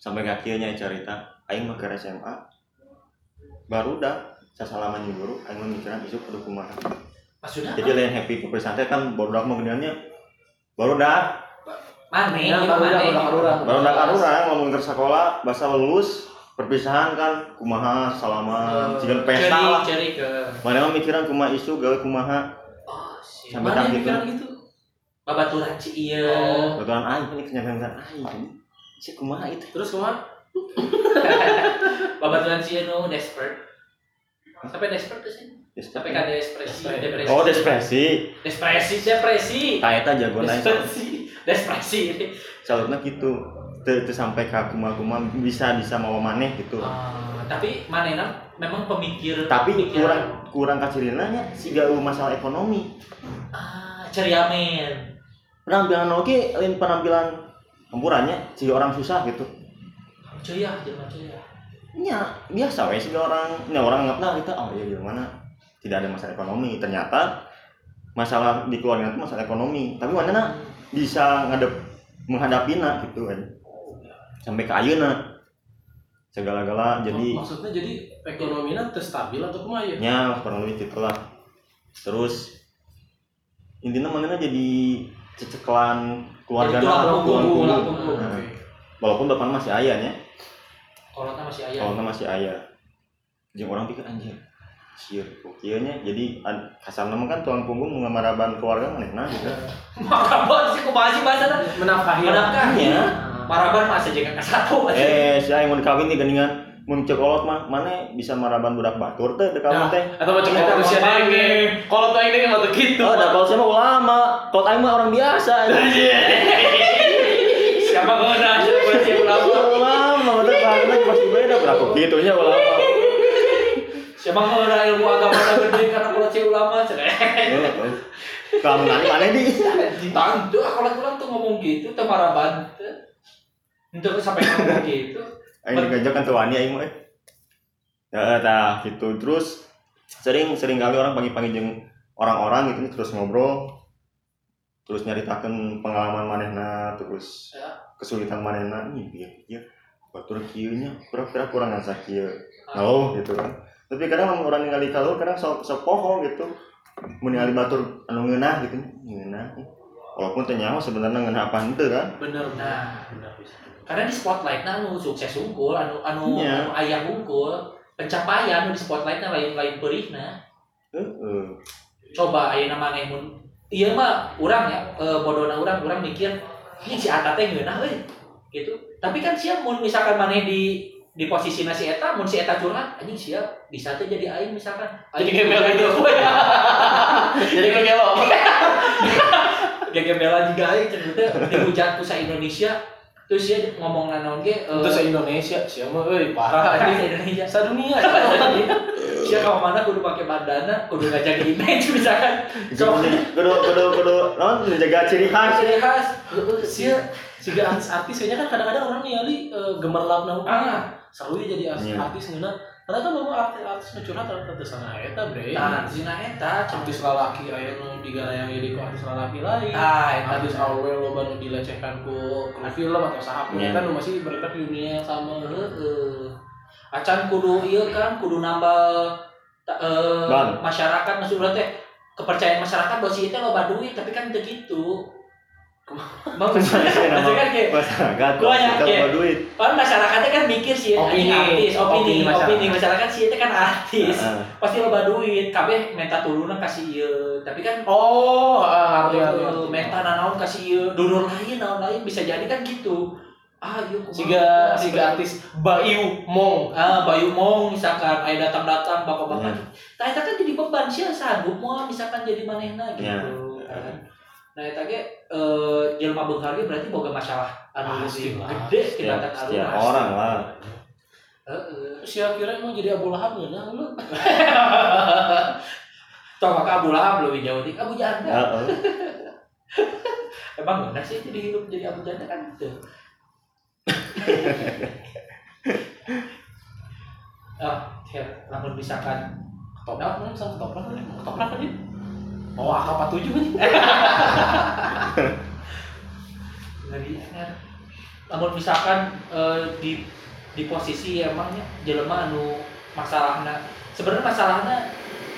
sampai ke akhirnya cerita aing mah ke SMA baru dah sasalaman di guru aing mah mikiran isuk kudu kumaha Pas sudah jadi lain happy santai kan baru dah kemudiannya baru dah mana Ya, baru baru dah karurang. baru dah karurang ngomong ke sekolah bahasa lulus perpisahan kan kumaha salaman cigan pesta lah Ceri ke. mana mikiran kumaha isu gawe kumaha Oh. Sampai tak gitu. gitu Babaturan ci iya. Oh. kebetulan aing ini kenyataan aing ini si kumaha itu terus ke mana Babaturan ci anu desperate. Sampai desperate tuh sih. Sampai kan depresi, depresi. oh depresi Depresi, depresi. tak eta jago aing Depresi. Depresi. salutnya gitu teu teu sampai ke kuma-kuma bisa bisa mau maneh gitu Ah, tapi manena memang pemikir tapi pemikiran. kurang kurang kacirinanya si gak masalah ekonomi ah ceria men penampilan oke lain penampilan hampurannya si orang susah gitu ceria jangan ceria ya biasa wes orang ya orang nggak kita oh iya gimana tidak ada masalah ekonomi. Ternyata masalah di keluarga itu masalah ekonomi. Tapi mana na bisa ngadep menghadapi gitu kan. Sampai ke ayeuna. Segala-gala jadi maksudnya jadi ekonominya teu stabil atau kumaha ya ya kurang lebih gitu lah terus intinya mana jadi ceceklan keluarga Jadi tulang nah. Nah, walaupun bapak masih ayahnya kalau masih ayah. Kalau masih ayah. Jeung orang pikir anjir sieur kieunya jadi kasar nama kan tulang punggung mengamaraban keluarga maneh nah gitu. Maraban sih kumaha bahasa menafkahi menafkahnya maraban masih jaga ke satu eh si aing mau dikawin nih geningan. Mun cek kolot mah mana bisa maraban budak batur teh dek Nah, teh? atau macam itu manusia denge kalau tuh ini mah gitu Oh, ada kalau saya mah ulama, kalau aing mah orang biasa. siapa ngena siapa sih ulama ulama, udah banget pasti beda berapa gitunya ulama. Siapa ngena ilmu agama na gede karena kalau cewek ulama cerai Kamu nanti mana di? Tang, tuh kalau pulang tuh ngomong gitu, tuh maraban. Itu sampai ngomong gitu. Aing digajak kan tuh aing mah. Ya tah gitu terus sering sering kali orang pagi-pagi jeung orang-orang gitu terus ngobrol terus nyaritakan pengalaman manehna terus Ya. kesulitan manehna nih biar dia batur kieu nya pura-pura kurang ngan sakieu oh gitu kan tapi kadang orang ningali kalau kadang sok sok poho gitu. Mun ningali batur anu ngeunah gitu. Ngeunah. Walaupun teu nyaho sebenarnya ngeunah apa henteu kan? Bener Nah. bener. Karena di spotlight nah, anu sukses unggul anu anu, Iya. anu ayah unggul pencapaian anu di spotlightnya lain lain perihna. Heeh. Coba aya nama mun iya mah orang ya e, bodohna orang orang mikir ini si Ata teh ngeunah euy gitu. Tapi kan siap mun misalkan maneh di di posisi nasi eta mun si eta curhat anjing siap. Bisa tuh jadi aing misalkan. Jadi Aing gembel jadi gitu. jadi kegelo gegembelan juga aing teh dihujat ku sa Indonesia terus dia ngomong naon ge eh, se Indonesia siapa? Euy parah sa anjing. Indonesia. Sadunia Siapa kalau mana kudu pakai bandana, kudu ngajaga image misalkan. So, kudu kudu kudu non menjaga ciri khas. Ciri khas. sia siga artis-artis kayaknya kan kadang-kadang orang ningali uh, gemerlap nah Ah, selalu ya jadi artis, Iya. artis ngeuna karena kan memang artis-artis ngecurhat rata teu sana eta bre. Nah, zina eta, artis lalaki aya nu digarayang jadi ku artis lalaki lain. Ah, eta artis awal loba nu dilecehkan ku ku film atau saha pun Iya. kan nu masih berada di dunia yang sama. Heeh. Acan kudu ieu kan kudu nambah eh, Bang. masyarakat. Maksudnya teh kepercayaan masyarakat bahwa si itu loba duit tapi kan teu gitu. Bang, maksudnya kan kayak masyarakat Gua yang masyarakat kayak- duit Orang masyarakat kan mikir sih Opini. anjing artis, opini, Opini opini, masyarakat. masyarakat sih itu kan artis. Heeh. Pasti loba duit, kabeh minta tulunan kasih ieu. Tapi kan oh ah, eh, ngerti. minta nanaon kasih ieu, dulur lain naon lain bisa jadi kan gitu. Ah, ieu kumaha? siga siga artis Bayu Mong ah Bayu Mong misalkan aya datang-datang bapak-bapak. Iya. Nah, eta kan jadi beban sih sanggup moal misalkan jadi manehna gitu. Iya. kan. Nah, eta ge eh jelema beunghar ge berarti boga masalah anu lebih gede setiap, kelihatan setiap alur. orang lah Heeh. si kira emang jadi Abu Lahab ngeunah lu Toh maka Abu Lahab lebih jauh di Abu Janda. Heeh. Emang benar sih jadi hidup jadi Abu Janda kan gitu. ah, ya, namun misalkan ketoprak kan sama ketoprak kan ketoprak kan oh AK 47 kan ngeri kan. Namun misalkan eh, di di posisi emangnya jelema anu masalahna sebenarnya masalahna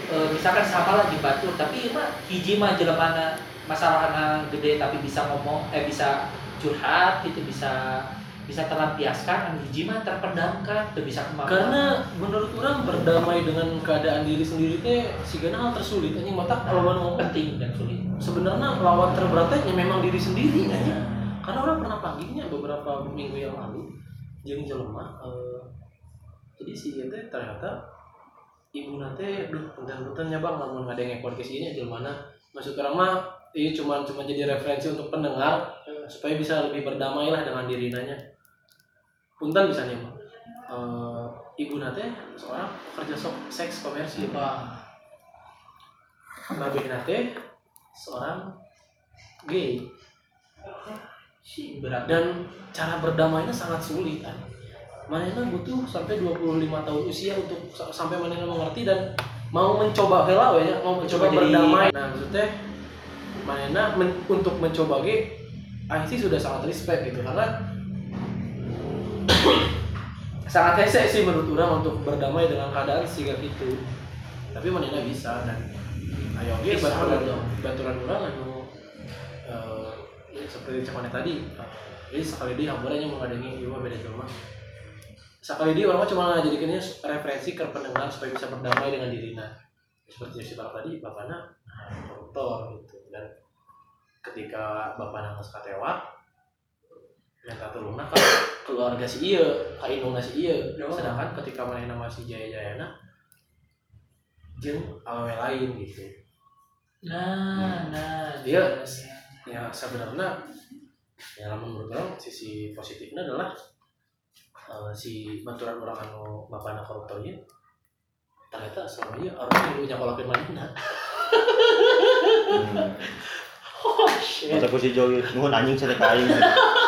eh, misalkan sama lagi batur tapi mah hiji mah jelemana masalahna gede tapi bisa ngomong eh bisa curhat gitu bisa bisa terlampiaskan anu hiji mah terpendamkan tuh bisa ke mana karena menurut orang berdamai dengan keadaan diri sendiri teh sigana hal tersulit. Anjing mata kalau mana ngomong penting dan sulit. Sebenarnya lawan terberatnya ya memang diri sendiri anjing. Karena orang pernah panggilnya beberapa minggu yang lalu jeung jelema eh, jadi si teh ternyata ibu nate duh punten-puntennya bang lamun ngadenge podcast ini jelema maksud orang mah ini cuma cuma jadi referensi untuk pendengar supaya bisa lebih berdamai lah dengan diri nanya punten misalnya mah Eh, ibu nate seorang pekerja sok- seks komersil Wah, Nabi nate seorang gay. Berat. Dan cara berdamainya sangat sulit kan. Manena butuh sampai 25 tahun usia untuk sa- sampai Manena mengerti dan mau mencoba hela we ya mau mencoba jadi- berdamai. Nah maksudnya Manena men- untuk mencoba ge Aing sih sudah sangat respect gitu karena sangat hese sih menurut orang untuk berdamai dengan keadaan sehingga gitu tapi Manena bisa dan ayo Bisa, baturan baturan orang anu eh, ya seperti cemane tadi eh, jadi sekali dia hamburanya mengadangi iwa beda jelma sekali dia orang cuma jadikannya referensi ke pendengar supaya bisa berdamai dengan dirinya seperti yang si bapak tadi bapaknya nah, koruptor gitu. Dan ketika bapak nangis katewa minta tolongna kan keluarga si iya kainungna si iya. Oh. sedangkan ketika mana masih jaya jayana jeung awewe lain gitu. Nah nah Dia- ya sebenarnya ya menurut orang sisi positifnya adalah eh, si baturan orang anu bapakna koruptornya ternyata semuanya orang yang punya mana Hmm. oh shit. Masa ku si Joy nuhun anjing saya ka aing.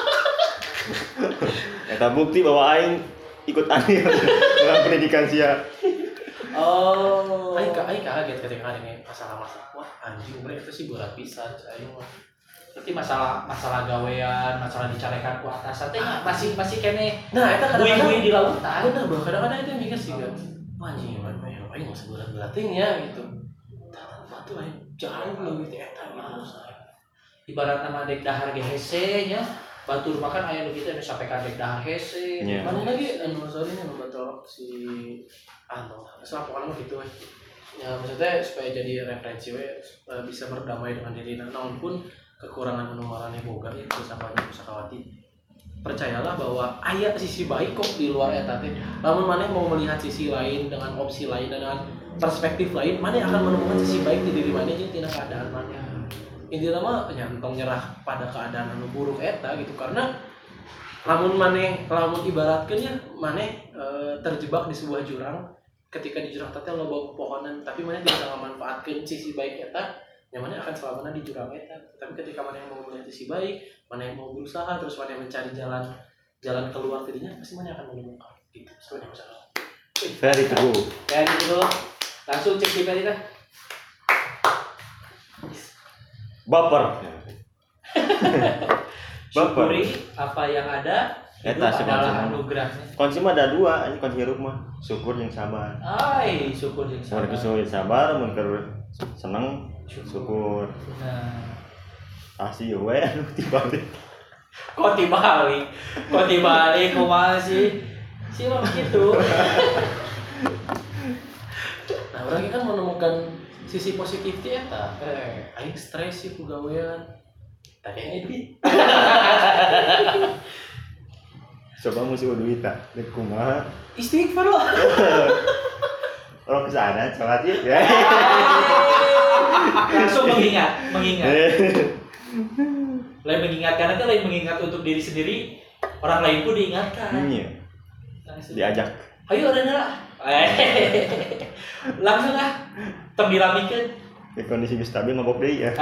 Eta bukti bahwa aing ikut andil dalam pendidikan sia. Oh. Aing aing kaget ketika ada yang masalah-masalah. Wah, anjing mereka itu sih berat pisan aing mah. Berarti masalah masalah gawean, masalah dicarekan ku atas teh masih masih kene Nah, itu kadang-kadang bui-bui di lautan. bener bro kadang-kadang itu yang mikir sih kan wah anjing ya aing nggak seberat berating ya gitu Tatan batu aing jauh lebih teh eta gitu Ibarat nama dek dahar ge hese nya. Batur makan aya nu kitu anu sampai ka dek dahar hese. Iya. mana lagi anu sorry nih nu batal si anu asal pokoknya mah gitu we ya maksudnya supaya jadi referensi we bisa berdamai dengan diri. Naon pun kekurangan anu marane boga itu sapanya pusakawati percayalah bahwa ayah sisi baik kok di luar eta teh lamun maneh mau melihat sisi lain dengan opsi lain dengan perspektif lain maneh akan menemukan sisi baik di diri maneh jeung tina keadaan maneh intinya mah nyantong nyerah pada keadaan anu buruk eta gitu. Karena lamun maneh lamun ibaratkeun ya maneh e, terjebak di sebuah jurang ketika di jurang teh loba pohonan tapi maneh bisa memanfaatkan sisi baik eta ya maneh akan selamanya di jurang eta. Tapi ketika maneh mau melihat sisi baik maneh mau berusaha terus maneh mencari jalan jalan keluar dirinya pasti maneh akan menemukan. Gitu sebenarnya masalah. Very true. Kayak gitu langsung cek di dah. Baper. Baper. Syukuri apa yang ada. Itu Eta adalah anugerahnya. Kunci mah ada dua, ini kunci hirup mah. Syukur yang sabar. Ay, syukur yang Mun sabar. kesulit sabar, mun seneng syukur. Nah, Asih we anu dibalik. kok dibalik, kok dibalik, kumaha sih? Sih mah begitu. nah orang kan menemukan sisi positif ti eta eh aing stres sih ku gawean tapi yang duit Coba musuh duit tak. Dek kumaha? istighfar lah Orang ke sana, sholat yuk ya. Langsung mengingat, mengingat. Lain mengingatkan nanti lain mengingat untuk diri sendiri, orang lain pun diingatkan. Iya, Langsung. diajak. Ayo ada lah. Langsung ah. Tong diramikan. Di kondisi geus stabil mabok deui ya.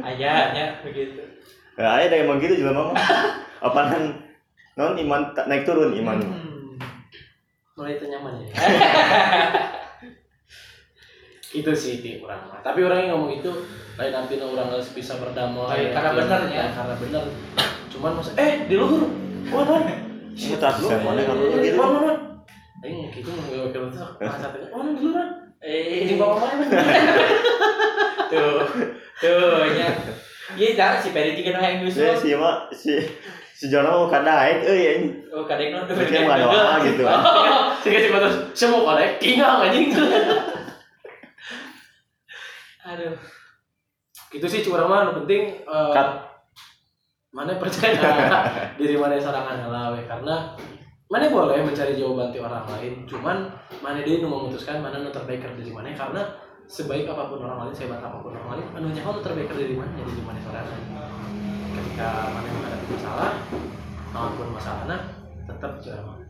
Ayahnya begitu. Ya, aya da emang gitu juga mama. Apaan non iman tak naik turun iman. Hmm. mulai itu nyaman ya itu sih ti orang mah tapi orang yang ngomong itu lain artinya orang harus bisa berdamai karena bener ya. karena bener cuman masa eh di luhur wah non Iya, tak bisa mana kalau Eh, gitu. non Aing gitu wakil itu masa wah non di luhur Eh, anjing bawa mana tuh, tuh, nya. Iya, dah si Peri tiga yang Ya nyusul. si mah si si Jono mau kadaek euy anjing. Oh, kadang non Berarti mah doa gitu. sih kasih batas semua korek kingang anjing Aduh. gitu sih curang mah nu penting eh, Cut. mana percaya diri mana sorangan lah karena mana boleh mencari jawaban ti orang lain cuman mana dia nu memutuskan mana nu terbaik ke diri mana karena sebaik apa pun orang lain sehebat apa pun orang lain anu nyaho nu terbaik diri mana jadi diri mana sorangan ketika mana menghadapi masalah apa pun masalahnya tetap curang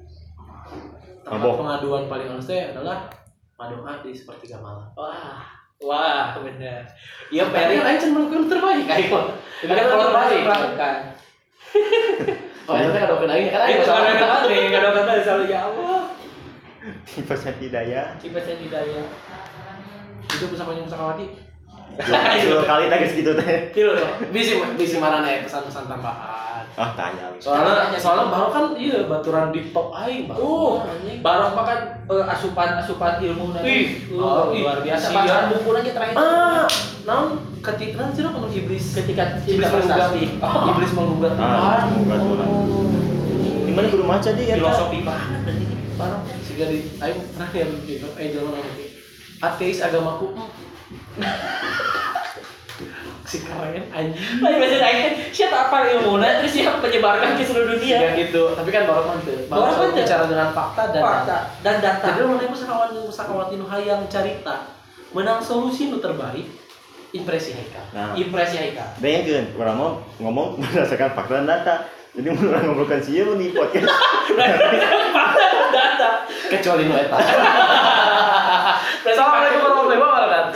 tempat pengaduan paling teh adalah madoa di sepertiga malam. Wah, wah, benar. Iya, Peri Peri. lain cuma melakukan terbaik ayo Ada kalau terbaik. melakukan. oh itu kan ada aing kan kadang selalu ya Allah. Tipe hidayah. Tipe saya hidayah. itu bersama yang Sakawati Dua kali tak gitu teh. Kilo loh. bisi bisi ya pesan-pesan tambahan Ah tanya. soalnya soalnya baru kan iya baturan di top aing baru Uh, anjing. Barok makan eh, asupan asupan ilmu nanti. Ih, oh, luar biasa. Bacaan buku aja terakhir. ah naon ketika nanti lo kamu iblis Ketika iblis cinta menggugat prestasi. iblis menggugat Ah, menggugat oh. Gimana guru maca dia? Filosofi banget dan ini. Barok sehingga di pernah ya gitu eh jalan nanti ateis agamaku si keren anjing Tapi bahasa akhirnya siapa apa ilmunya terus siapa menyebarkan ke seluruh dunia. Ya gitu, tapi kan baru mantu. Baru mantu. bicara dengan fakta dan Fakta dan data. Jadi lo mana pesakawan pesakawati nu hayang carita menang solusi nu terbaik impresi Haikal. Nah, Impresi Haika. bayangkan orang mau ngomong berdasarkan fakta dan data. Jadi mun orang ngobrolkan sih di podcast. Fakta dan data. Kecuali nu eta. Assalamualaikum warahmatullahi wabarakatuh.